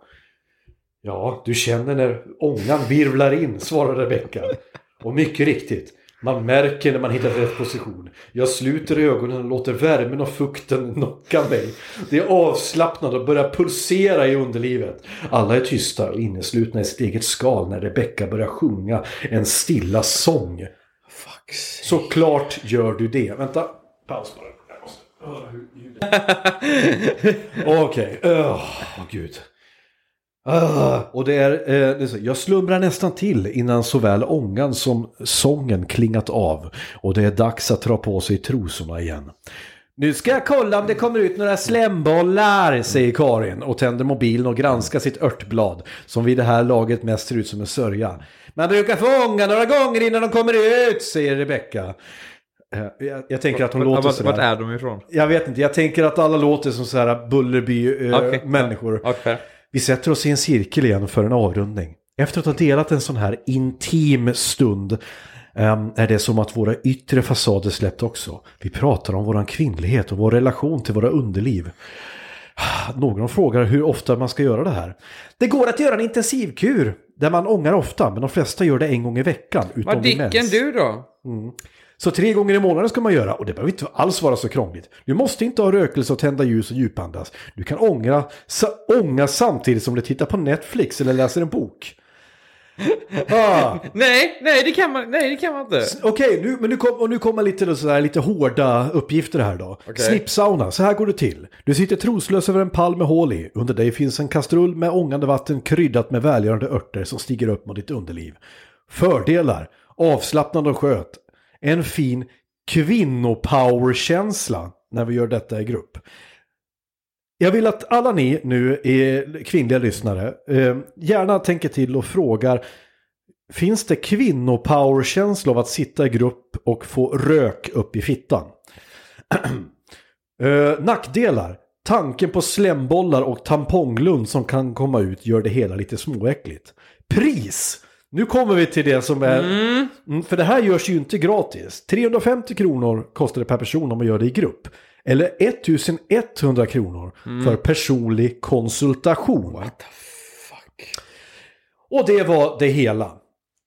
Ja, du känner när ångan virvlar in, svarar Rebecka. Och mycket riktigt, man märker när man hittar rätt position. Jag sluter ögonen och låter värmen och fukten knocka mig. Det är avslappnat och börjar pulsera i underlivet. Alla är tysta och inneslutna i sitt eget skal när Rebecka börjar sjunga en stilla sång. Såklart gör du det. Vänta, paus bara. Jag måste höra hur ljudet... Okej, åh gud. Ah, och det är, eh, det är så, jag slumrar nästan till innan såväl ångan som sången klingat av. Och det är dags att dra på sig trosorna igen. Nu ska jag kolla om det kommer ut några slembollar, säger Karin och tänder mobilen och granskar sitt örtblad. Som vid det här laget mest ser ut som en sörja. Man brukar få ånga några gånger innan de kommer ut, säger Rebecka. Eh, Jag, jag tänker att hon låter Vart, sådär. vart är de ifrån? Jag vet inte, jag tänker att alla låter som så här. Bullerby-människor. Okej. Vi sätter oss i en cirkel igen för en avrundning. Efter att ha delat en sån här intim stund ehm, är det som att våra yttre fasader släppt också. Vi pratar om våran kvinnlighet och vår relation till våra underliv. Någon frågar hur ofta man ska göra det här. Det går att göra en intensivkur där man ångar ofta, men de flesta gör det en gång i veckan. Vad dicken du då? Så tre gånger i månaden ska man göra och det behöver inte alls vara så krångligt. Du måste inte ha rökelse och tända ljus och djupandas. Du kan ångra, sa, ånga samtidigt som du tittar på Netflix eller läser en bok. Ah, Nej, nej det kan man, nej, det kan man inte. Okej, nu, men nu, kom, och nu kommer lite, sådär, lite hårda uppgifter här då. Snippsauna, så här går det till. Du sitter troslös över en pall med hål i. Under dig finns en kastrull med ångande vatten kryddat med välgörande örter som stiger upp mot ditt underliv. Fördelar, avslappnad och sköt. En fin kvinnopowerkänsla när vi gör detta i grupp. Jag vill att alla ni nu är kvinnliga lyssnare eh, gärna tänker till och frågar Finns det kvinnopowerkänsla av att sitta i grupp och få rök upp i fittan? Eh, nackdelar. Tanken på slembollar och tamponglund som kan komma ut gör det hela lite småäckligt. Pris! Nu kommer vi till det som är... Mm, för det här görs ju inte gratis. 350 kronor kostar det per person om man gör det i grupp. Eller 1100 kronor för personlig konsultation. Och det var det hela.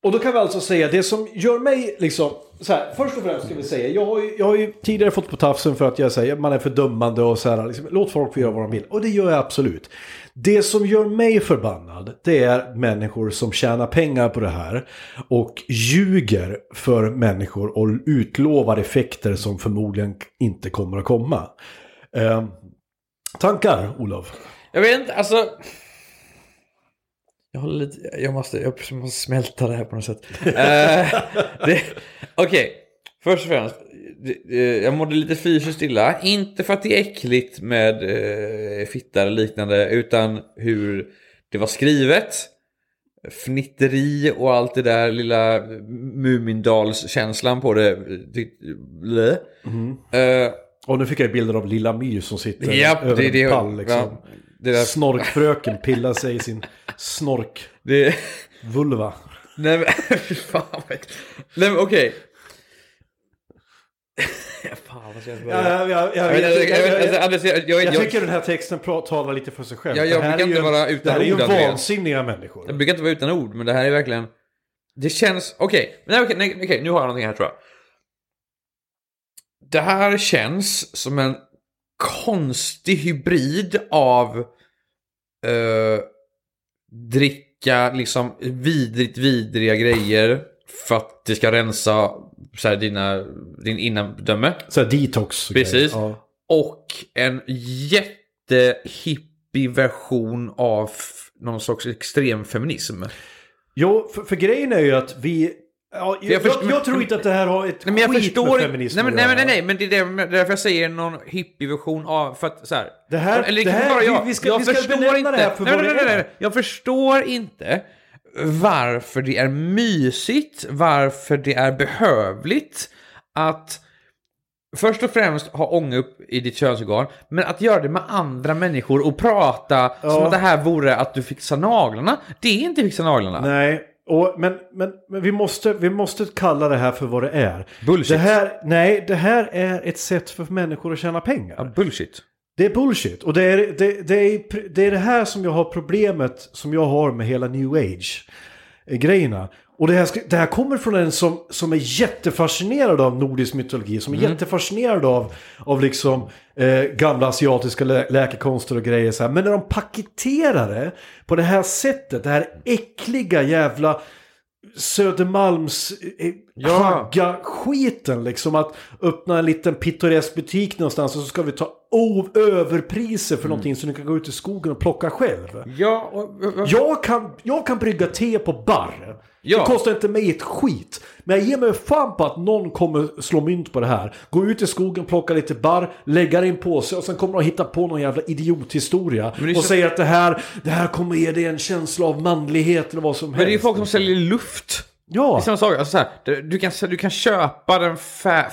Och då kan vi alltså säga, det som gör mig liksom, så här, först och främst ska vi säga, jag har, ju, jag har ju tidigare fått på tafsen för att jag säger man är fördömande och så här, liksom, låt folk få göra vad de vill. Och det gör jag absolut. Det som gör mig förbannad, det är människor som tjänar pengar på det här och ljuger för människor och utlovar effekter som förmodligen inte kommer att komma. Eh, tankar, Olof? Jag vet inte, alltså... Jag håller lite... Jag måste, jag måste smälta det här på något sätt. Eh, Okej, Okej, först och främst. Jag mådde lite fysiskt illa. Inte för att det är äckligt med eh, fitta eller liknande. Utan hur det var skrivet. Fnitteri och allt det där lilla Mumindals-känslan på det. Blä. Eh, Och nu fick jag bilder av Lilla My som sitter Japp, över det en det. pall. Liksom. Ja, det där- Snorkfröken pillar sig i sin snorkvulva. det... Nej men, fan vad. Nej men okej. Fan vad ja, ja, jag, tycker den här texten talar lite för sig själv. Ja, jag Det här brukar är ju vara utan Det här är ju vansinniga människor. Jag brukar inte vara utan ord, men det här är verkligen... Det känns... Okej, nej, okej, nej, okej, nu har jag någonting här tror jag. Det här känns som en konstig hybrid av eh, dricka liksom vidrigt vidriga grejer för att det ska rensa så här, dina, din innandöme. Så här detox. och Precis. Ja. Och en jättehippie version av någon sorts extremfeminism. Jo, för, för grejen är ju att vi... Ja, jag, jag jag, först- jag, tror inte att det här har ett Nej, men jag skit förstår med feminism Nej, men, nej, nej, nej, men det är det därför jag säger någon hippie-version av... För att så här, Det här- eller det här- vara jag. vi- vi ska- jag vi ska förstår inte. det här för nej, nej, nej, nej. Jag förstår inte varför det är mysigt, varför det är behövligt att först och främst ha ånga upp i ditt könsorgan, men att göra det med andra människor och prata som Ja. att det här vore att du fixar naglarna. Det är inte fixa naglarna. Nej, och, men, men, men vi, måste, vi måste kalla det här för vad det är. Bullshit. Det här, nej, det här är ett sätt för människor att tjäna pengar. Ja, bullshit. Det är bullshit. Och det är det, det, är, det är det här som jag har problemet som jag har med hela new age-grejerna. Och det här, det här kommer från en som, som är jättefascinerad av nordisk mytologi. Som är jättefascinerad av, av liksom, eh, gamla asiatiska lä läkekonster och grejer. Så här. Men när de paketerar det på det här sättet, det här äckliga jävla Södermalms eh, Ja. hagga skiten liksom att öppna en liten pittoresk butik någonstans och så ska vi ta överpriser Mm. för någonting så ni kan gå ut i skogen och plocka själv. Ja, och, och, Jag kan, jag kan brygga te på bar. Ja. Det kostar inte mig ett skit. Men jag ger mig fan på att någon kommer slå mynt på det här. Gå ut i skogen, plocka lite barr, lägga det i en påse och sen kommer de hitta på någon jävla idiothistoria. Det Och så- säga att det här, det här kommer ge dig en känsla av manlighet eller vad som helst. Men det är ju folk som säljer luft. Det Ja. är samma sak. Alltså så här, du, kan, du kan köpa den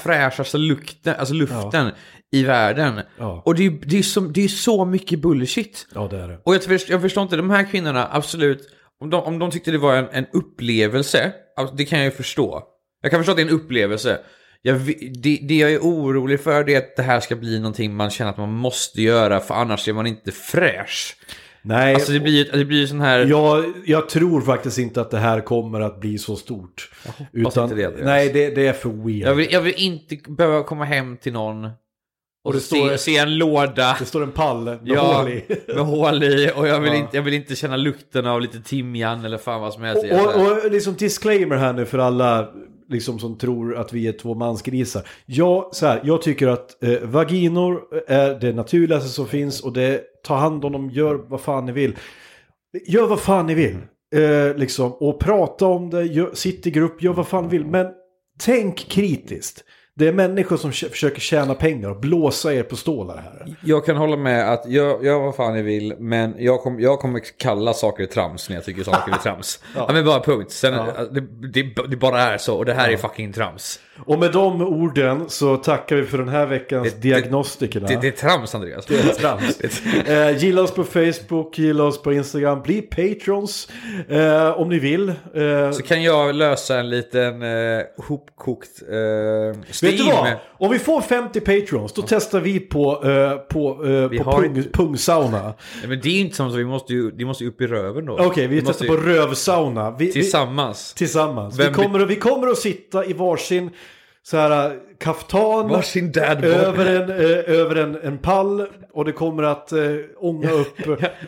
fräschaste lukten, alltså luften i världen. Ja. Och det är, det, är så, det är så mycket bullshit. Ja, det är det. Och jag, jag förstår inte, de här kvinnorna, absolut, om de, om de tyckte det var en, en upplevelse, alltså, det kan jag ju förstå. Jag kan förstå att det är en upplevelse. Jag, det, det jag är orolig för det är att det här ska bli någonting man känner att man måste göra, för annars är man inte fräsch. Nej, Alltså det blir det blir sån här... jag, jag tror faktiskt inte att det här kommer att bli så stort. Utan, inte det, nej, det, det är för weird. Jag vill, jag vill inte behöva komma hem till någon och, det se, står- se en låda Det står en pall med ja, hål i. med hål i och jag vill, Ja. inte, jag vill inte känna lukten av lite timjan eller fan vad som helst. Och, och, och liksom disclaimer här nu för alla liksom som tror att vi är två mansgrisar. Jag, så här, jag tycker att eh, vaginor är det naturligaste som finns och det ta hand om dem, gör vad fan ni vill. Gör vad fan ni vill. Eh, liksom, och prata om det, gör, sitt i grupp, gör vad fan ni vill. Men tänk kritiskt. Det är människor som försöker tjäna pengar och blåsa er på stålar här. Jag kan hålla med att jag gör vad fan jag vill, men jag, kom, jag kommer kalla saker trams när jag tycker saker är trams. ja. men bara punkt. Sen, det, det, det bara är så och det här är fucking trams. Och med de orden så tackar vi för den här veckans Det- diagnostikerna. Det, det är trams Andreas. Det är trams. eh, gilla oss på Facebook, gilla oss på Instagram, bli patrons eh, om ni vill. Eh, Så kan jag lösa en liten eh, hopkokt eh, vet du vad? Om vi får 50 Patreons, då testar vi på, eh, på, eh, Vi på har pung, pungsauna. Nej, men det är inte så, vi måste ju, det måste upp i röven då. Okej, vi, Vi testar måste på rövsauna. Vi, vi, Tillsammans. tillsammans. Vem vi, kommer, vi kommer att sitta i varsin så här äh, kaftan Varsin över, en, eh, över en, en pall och det kommer att eh, ånga upp.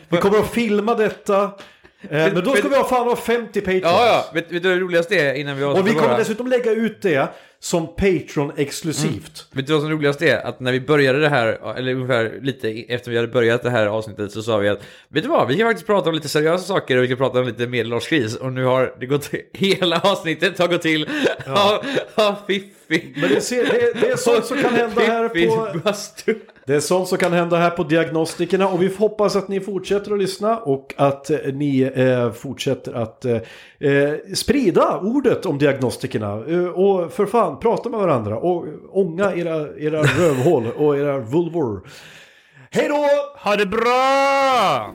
Vi kommer att filma detta. Eh, men då ska men- vi ha fan ha 50 Patreons. Ja, ja. Vet, vet du vad det roligaste är innan vi Och vi kommer dessutom lägga ut det som Patreon exklusivt. Vet du vad som är roligast är? Att när vi började det här, eller ungefär lite efter vi hade börjat det här avsnittet så sa vi att Vet du vad, vi kan faktiskt prata om lite seriösa saker och vi kan prata om lite medelårskris och nu har det gått, hela avsnittet har gått till ja. av Men det, ser, det, det är sånt som kan hända här på... bastu. Det är sånt som kan hända här på Diagnostikerna och vi hoppas att ni fortsätter att lyssna och att eh, ni eh, fortsätter att eh, eh, sprida ordet om Diagnostikerna. Eh, och för fan, prata med varandra och ånga era, era rövhål och era vulvor. Hej då! Ha det bra!